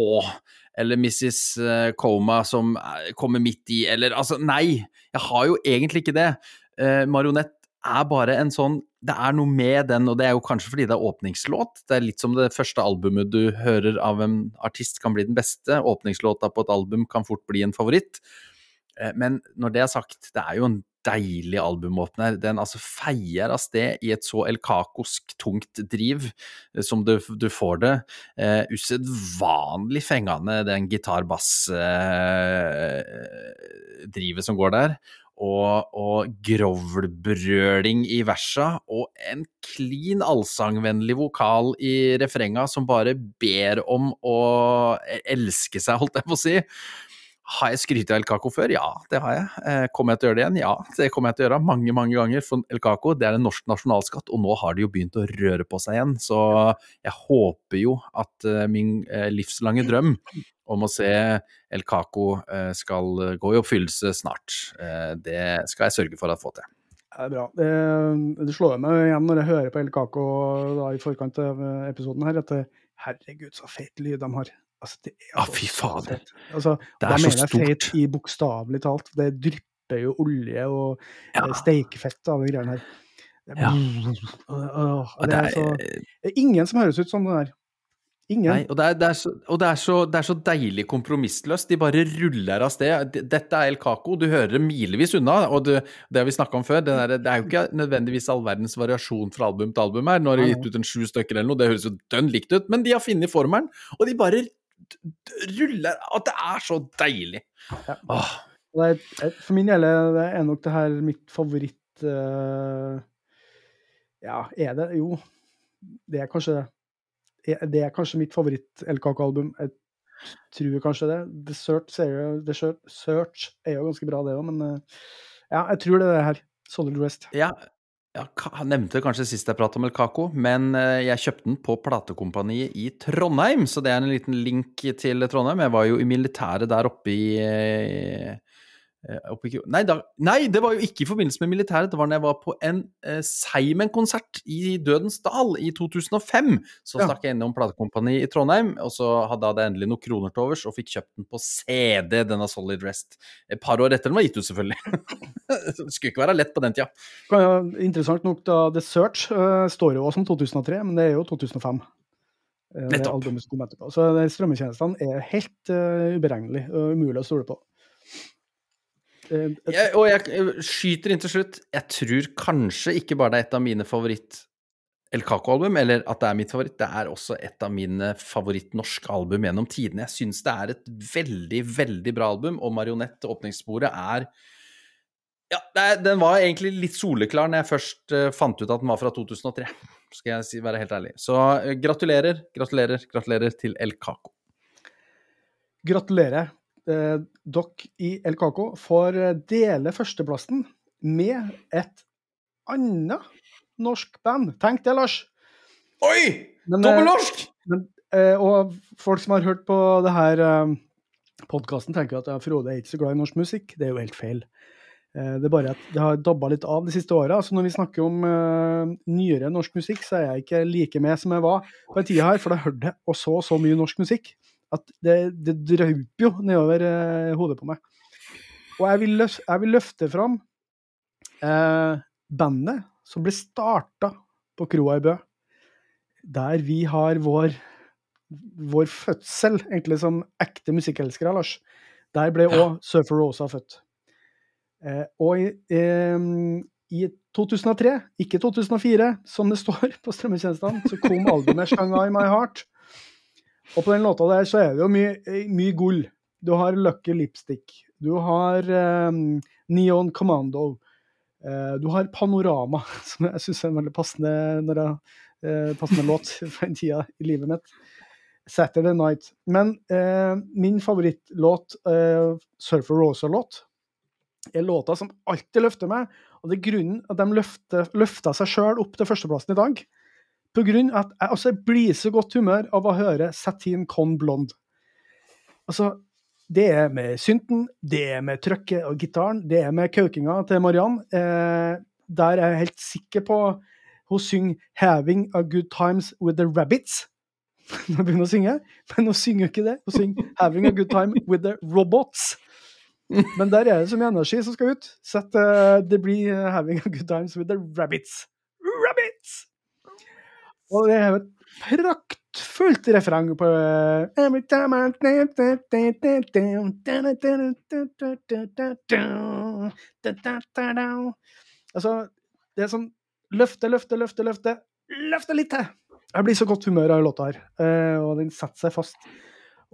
eller Mrs. Koma Coma som eh, kommer midt i, eller altså Nei, jeg har jo egentlig ikke det. Eh, Marionett er bare en sånn Det er noe med den, og det er jo kanskje fordi det er åpningslåt. Det er litt som det første albumet du hører av en artist kan bli den beste. Åpningslåta på et album kan fort bli en favoritt. Eh, men når det er sagt, det er jo en deilig albumåpner. Den altså feier av sted i et så elkakosk tungt driv eh, som du, du får det. Uh, Usedvanlig fengende, den gitar-bass-drivet uh, som går der og, og grovlbrøling i versa, og en klin allsangvennlig vokal i refrenga som bare ber om å e-, elske seg, holdt jeg på å si. Har jeg skrytt av El Caco før? Ja, det har jeg. Eh, kommer jeg til å gjøre det igjen? Ja, det kommer jeg til å gjøre mange, mange ganger. For El Caco det er en norsk nasjonalskatt, og nå har de jo begynt å røre på seg igjen. Så jeg håper jo at eh, min eh, livslange drøm om å se El Caco skal gå i oppfyllelse snart, det skal jeg sørge for å få til. Det er bra. Det, det slår meg igjen når jeg hører på El Caco da, i forkant av episoden her, at herregud, så feit lyd de har. Altså, det ah, fy fader. Altså, det er så stort. Da mener jeg feit i bokstavelig talt. Det drypper jo olje og ja. Eh, steikefett av de greiene her. Er, ja. det, er så, det er ingen som høres ut som det der. Ingen. Nei, og, det er, det, er så, og det, er så, det, er så, deilig kompromissløst. De bare ruller av sted. Dette er El Caco, du hører det milevis unna. Og det, det har vi snakka om før, det, der, det, er jo ikke nødvendigvis all verdens variasjon fra album til album her. Nå har de gitt ut en sju stykker eller noe, det høres jo dønn likt ut, men de har funnet formelen. Og de bare ruller At det er så deilig. Ja. Er, for min del er nok det her mitt favoritt uh, Ja, er det? Jo, det er kanskje det. Det er kanskje mitt favoritt-El Caco-album. Jeg tror kanskje det. The Search er jo, Search er jo ganske bra, det òg, men uh, ja, jeg tror det er det her. Solid Rest. Ja, jeg nevnte kanskje sist jeg pratet om El Caco, men eh, jeg kjøpte den på platekompaniet i Trondheim, så det er en liten link til Trondheim. Jeg var jo i militæret der oppe i Eh, nei, da, nei, det var jo ikke i forbindelse med militæret. Det var når jeg var på en eh, Seimen-konsert i Dødens Dal i 2005. Så ja. stakk jeg innom platekompani i Trondheim, og så hadde jeg endelig noen kroner til overs og fikk kjøpt den på CD, denne Solid Rest. Et par år etter den var gitt ut, selvfølgelig. det skulle ikke være lett på den tida. Ja, interessant nok, da The Search uh, står jo også som 2003, men det er jo 2005. Uh, Nettopp. Så strømmetjenestene er helt uh, uberegnelige og umulig å stole på. Eh, jeg, og jeg skyter inn til slutt. Jeg tror kanskje ikke bare det er et av mine favoritt El Caco-album, eller at det er mitt favoritt. Det er også et av mine favoritt-norske album gjennom tidene. Jeg syns det er et veldig, veldig bra album, og Marionett, åpningssporet, er Ja, er, den var egentlig litt soleklar når jeg først uh, fant ut at den var fra 2003, skal jeg si, være helt ærlig. Så uh, gratulerer, gratulerer, gratulerer til El Caco. Gratulerer eh, dere i El Caco får eh, dele førsteplassen med et annet norsk band. Tenk det, Lars! Oi! Dobbelnorsk! Eh, eh, og folk som har hørt på det her eh, podkasten, tenker at ja, Frode er ikke så glad i norsk musikk. Det er jo helt feil. Eh, det er bare at det har dabba litt av de siste åra. Så når vi snakker om uh, nyere norsk musikk, så er jeg ikke like med som jeg var på en tid her, for da hørte jeg og så så mye norsk musikk at det, det drauper jo nedover eh, hodet på meg. Og jeg vil, løf, jeg vil løfte fram eh, bandet som ble starta på kroa i Bø. Der vi har vår, vår fødsel, egentlig som ekte musikkelskere, Lars. Der ble òg ja. Surfer Rosa født. Eh, og i, eh, i 2003, ikke 2004, som det står på strømmetjenestene, så kom albumet 'Shanghai My Heart'. Og på den låta der så er det jo mye, mye gull. Du har Lucky Lipstick. Du har um, Neon Commando. Uh, du har Panorama, som jeg syns er en veldig passende, jeg, uh, passende låt for den tida i livet mitt. Saturday Night. Men uh, min favorittlåt, Surfer Rosa-låt, er låta som alltid løfter meg. Og det er grunnen at de løfter, løfta seg sjøl opp til førsteplassen i dag. På grunn av at jeg altså, blir så godt humør av å høre Satin Con Blonde. Altså, det er med synten, det er med trøkket og gitaren, det er med kaukinga til Mariann. Eh, der er jeg helt sikker på Hun synger 'Having a Good Times With The Rabbits'. Når hun begynner å synge. Men hun synger ikke det. Hun synger 'Having a Good Time With The Robots'. Men der er det så mye energi som skal ut. Så uh, det blir 'Having a Good Times With The. Rabbits! Og det er jo et praktfullt refreng på Altså, det er sånn løfte, løfte, løfte, løfte. Løfte litt til! Jeg blir så godt humør av låta her. Og den setter seg fast.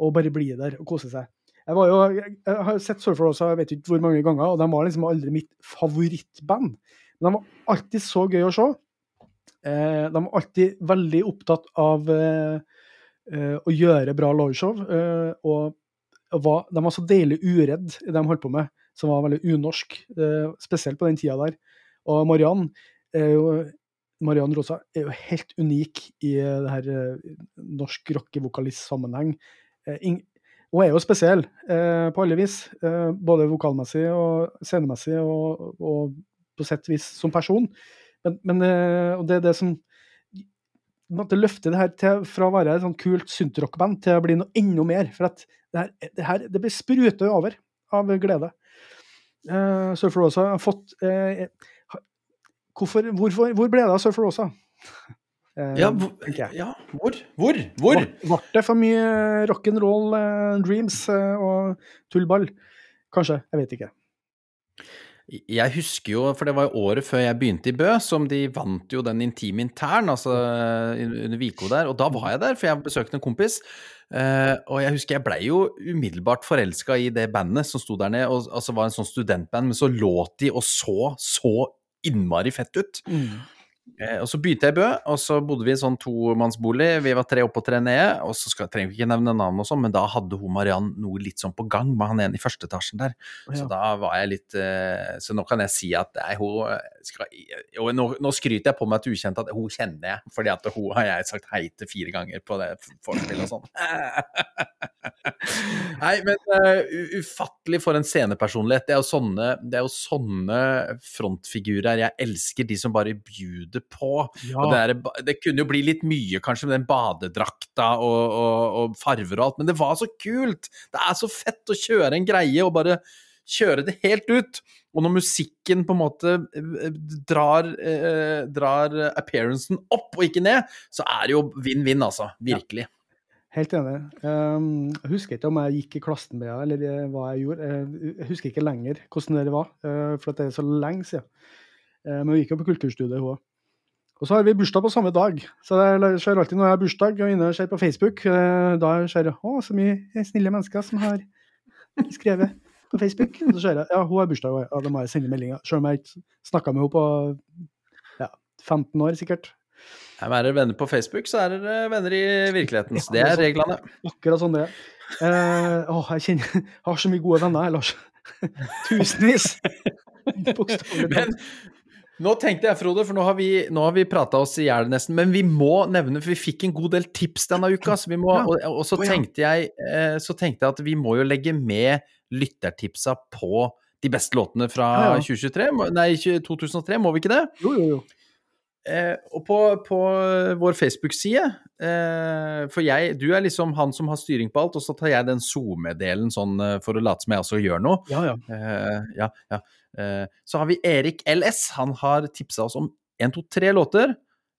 Og bare blir der og koser seg. Jeg, jo, jeg har sett Surfer også, jeg vet ikke hvor mange ganger, og de var liksom aldri mitt favorittband. Men de var alltid så gøy å se. Eh, de var alltid veldig opptatt av eh, eh, å gjøre bra liveshow. og de var så deilig uredd i det de holdt på med, som var veldig unorsk. spesielt på den tida der. Og Mariann Mariann Rosa er jo helt unik i det her norsk rockevokalist-sammenheng. Hun er jo spesiell på alle vis, både vokalmessig og scenemessig, og, og på sett vis som person. Men, men eh, og det er det som måtte løfte det her til, fra å være et sånn kult syntrock-band til å bli noe enda mer. For at det her, det, her, det blir spruta over av glede. Uh, Surfer Rosa har fått uh, hvorfor, hvorfor, Hvor ble det av Surfer Rosa? Uh, ja, ja, hvor? Hvor? Hvor? Ble det for mye rock'n'roll uh, dreams og tullball? Kanskje. Jeg vet ikke. Jeg husker jo, for det var jo året før jeg begynte i Bø, som de vant jo den Intim Intern, altså under Viko der. Og da var jeg der, for jeg besøkte en kompis. Uh, og jeg husker jeg blei jo umiddelbart forelska i det bandet som sto der nede. Og, altså var en sånn studentband, men så låt de og så så innmari fett ut. Mm. Eh, og Så begynte jeg i Bø, og så bodde vi i en sånn tomannsbolig. Vi var tre oppe og tre nede. og så skal, trenger vi ikke nevne navn, og sånn, men da hadde hun Mariann noe litt sånn på gang med han ene i første etasjen der. Ja. Så da var jeg litt uh, Så nå kan jeg si at nei, hun skal, jo, nå, nå, skryter jeg på meg et ukjent at hun kjenner jeg, fordi at hun har jeg sagt hei til fire ganger på det forspillet og sånn. Nei, men uh, ufattelig for en scenepersonlighet. Det er, sånne, det er jo sånne frontfigurer jeg elsker. De som bare bjuder på. Ja. Det, er, det, kunne jo bli litt mye, kanskje, med den badedrakta og, og, og, farver og alt, men det var så kult! Det er så fett å kjøre en greie og bare kjøre det helt ut. Og når musikken på en måte eh, drar, eh, drar appearancen opp og ikke ned, så er det jo vinn-vinn, altså. Virkelig. Ja. Helt enig. Um, jeg husker ikke om jeg gikk i klassen med henne, eller eh, hva jeg gjorde. Jeg husker ikke lenger hvordan det var, uh, for det er så lenge siden. Men vi gikk jo på kulturstudiet, hun òg. Og så har vi bursdag på samme dag. Så det skjer alltid når jeg har bursdag og inne og ser på Facebook. Da ser jeg å, så mye snille mennesker som har skrevet på Facebook. Og så ser jeg ja, hun har bursdag, og ja, da må jeg sende meldinger. Selv om jeg ikke snakka med henne på ja, 15 år, sikkert. Er dere venner på Facebook, så er dere venner i virkeligheten. Så det er reglene. Akkurat sånn det er. Eh, å, jeg kjenner jeg har så mye gode venner, Lars. Tusenvis. Men nå tenkte jeg, Frode, for nå har vi, nå vi prata oss i hjel nesten, men vi må nevne, for vi fikk en god del tips denne uka, så må, og, og, så, tenkte jeg, eh, så tenkte jeg at vi må jo legge med lyttertipsa på de beste låtene fra 2023, nei, 2003, må vi ikke det? Jo, jo, jo. Eh, og på, på vår Facebook-side eh, For jeg, du er liksom han som har styring på alt, og så tar jeg den SoMe-delen sånn eh, for å late som jeg også gjør noe. Ja, ja. Eh, ja, ja. Eh, så har vi Erik LS. Han har tipsa oss om én, to, tre låter.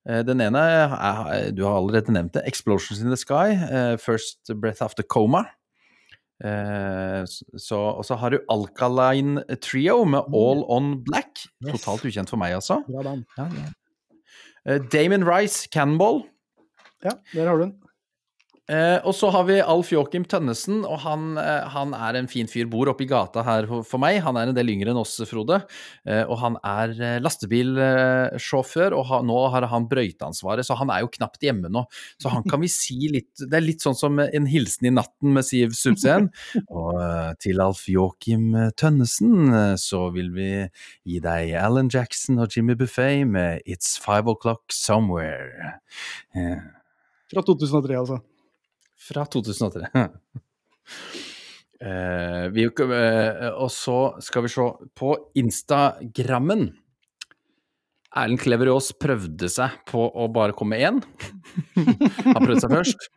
Eh, den ene er, du har allerede nevnt det, 'Explosions in the Sky', 'First Breath After Coma'. Så, og så har du Alkaline Trio med mm. All On Black. Totalt ukjent for meg, altså. Bra. Ja, ja. Eh, Damon Rice, Cannonball. Ja, der har du den. Eh, og så har vi Alf Joakim Tønnesen, og han, eh, han, er en fin fyr. Bor oppe i gata her for meg. Han er en del yngre enn oss, Frode. Eh, og han er eh, lastebilsjåfør, og ha, nå har han brøyteansvaret, så han er jo knapt hjemme nå. Så han kan vi si litt Det er litt sånn som en hilsen i natten med Siv Subseen. og eh, til Alf Joakim Tønnesen så vil vi gi deg Alan Jackson og Jimmy Buffet med It's Five O'Clock Somewhere. Fra 2003, altså fra 2003. uh, vi, uh, og så skal vi se på Instagrammen. Erlend Klever Aas prøvde seg på å bare komme én. Han prøvde seg først.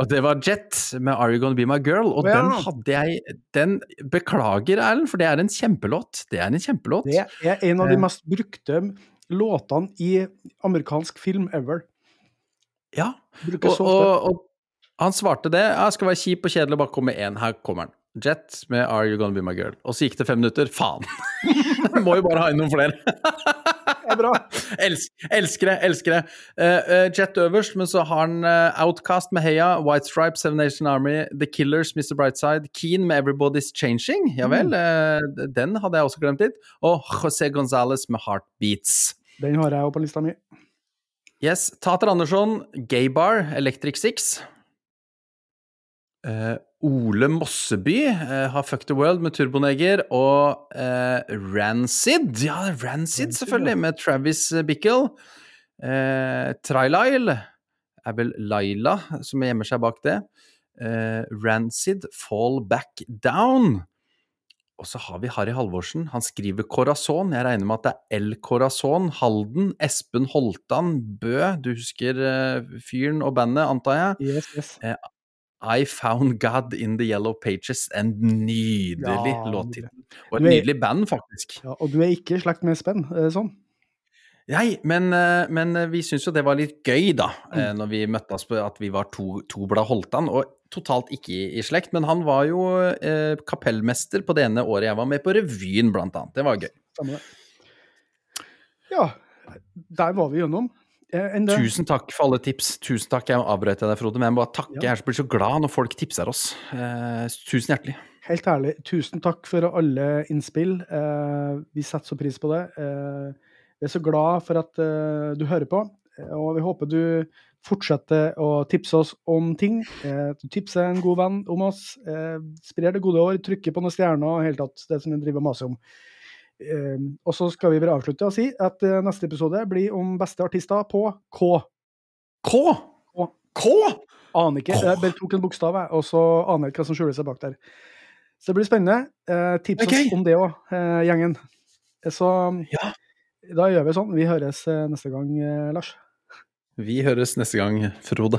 Og det var Jet med 'Are You Gonna Be My Girl'. Og ja. den hadde jeg den, Beklager, Erlend, for det er en kjempelåt. Det er en kjempelåt. Det er en av de eh. mest brukte låtene i amerikansk film ever. Ja, og, og, og, han svarte det. Jeg skal være kjip og kjedelig og bare komme med én. Her kommer han. Jet med 'Are You Gonna Be My Girl'. Og så gikk det fem minutter. Faen! Må jo bare ha inn noen flere. det er bra. Elsk, elsker det, elsker det. Uh, uh, Jet øverst, men så har han uh, Outcast med Heia, White Stripe, Seven Nation Army, The Killers, Mr. Brightside, Keen med Everybody's Changing. Ja vel, mm. den hadde jeg også glemt litt. Og José Gonzales med Heartbeats. Den har jeg jo på lista mi. Yes. Tater Andersson, Gay Bar, Electric Six. Uh, Ole Mosseby uh, har Fuck the World med Turboneger, og uh, Rancid, ja, Rancid selvfølgelig, med Travis Bickle. Uh, Trilyle er vel Laila som gjemmer seg bak det. Rancid, Fall Back Down. Og så har vi Harry Halvorsen. Han skriver Corazon. Jeg regner med at det er El Corazon. Halden. Espen Holtan. Bø. Du husker fyren og bandet, antar jeg? Yes, yes. I Found God in the Yellow Pages. En nydelig ja, låttittel. Og et er, nydelig band, faktisk. Ja, og du er ikke i slekt med Spenn, sånn? Nei, men, eh, men eh, vi syns jo det var litt gøy, da, eh, mm. når vi møttes på at vi var to, to blad Holtan. Og totalt ikke i, i, slekt, men han var jo eh, kapellmester på det ene året jeg var med på revyen, blant annet. Det var gøy. Ja, der var vi gjennom. Tusen takk for alle tips. Tusen takk. Jeg avbrøt deg, Frode, men jeg må bare takke. Ja. Jeg blir så glad når folk tipser oss. Eh, tusen hjertelig. Helt ærlig, tusen takk for alle innspill. Eh, vi setter så pris på det. Eh, vi er så glad for at eh, du hører på, eh, og vi håper du fortsetter å tipse oss om ting. Eh, du tipser en god venn om oss. sprer det gode år, trykker på noen stjerner, og helt tatt det som vi driver og maser om. Ehm, og så skal vi bare avslutte og si at eh, neste episode blir om beste artister på K. K? K. K? Aner ikke. Jeg bare tok en bokstav, jeg, og så aner jeg ikke hva som skjuler seg bak der. Så det blir spennende. Eh, tips Okay. oss om det òg, eh, gjengen. Så Ja. da gjør vi sånn. Vi høres eh, neste gang, eh, Lars. Vi høres neste gang, Frode.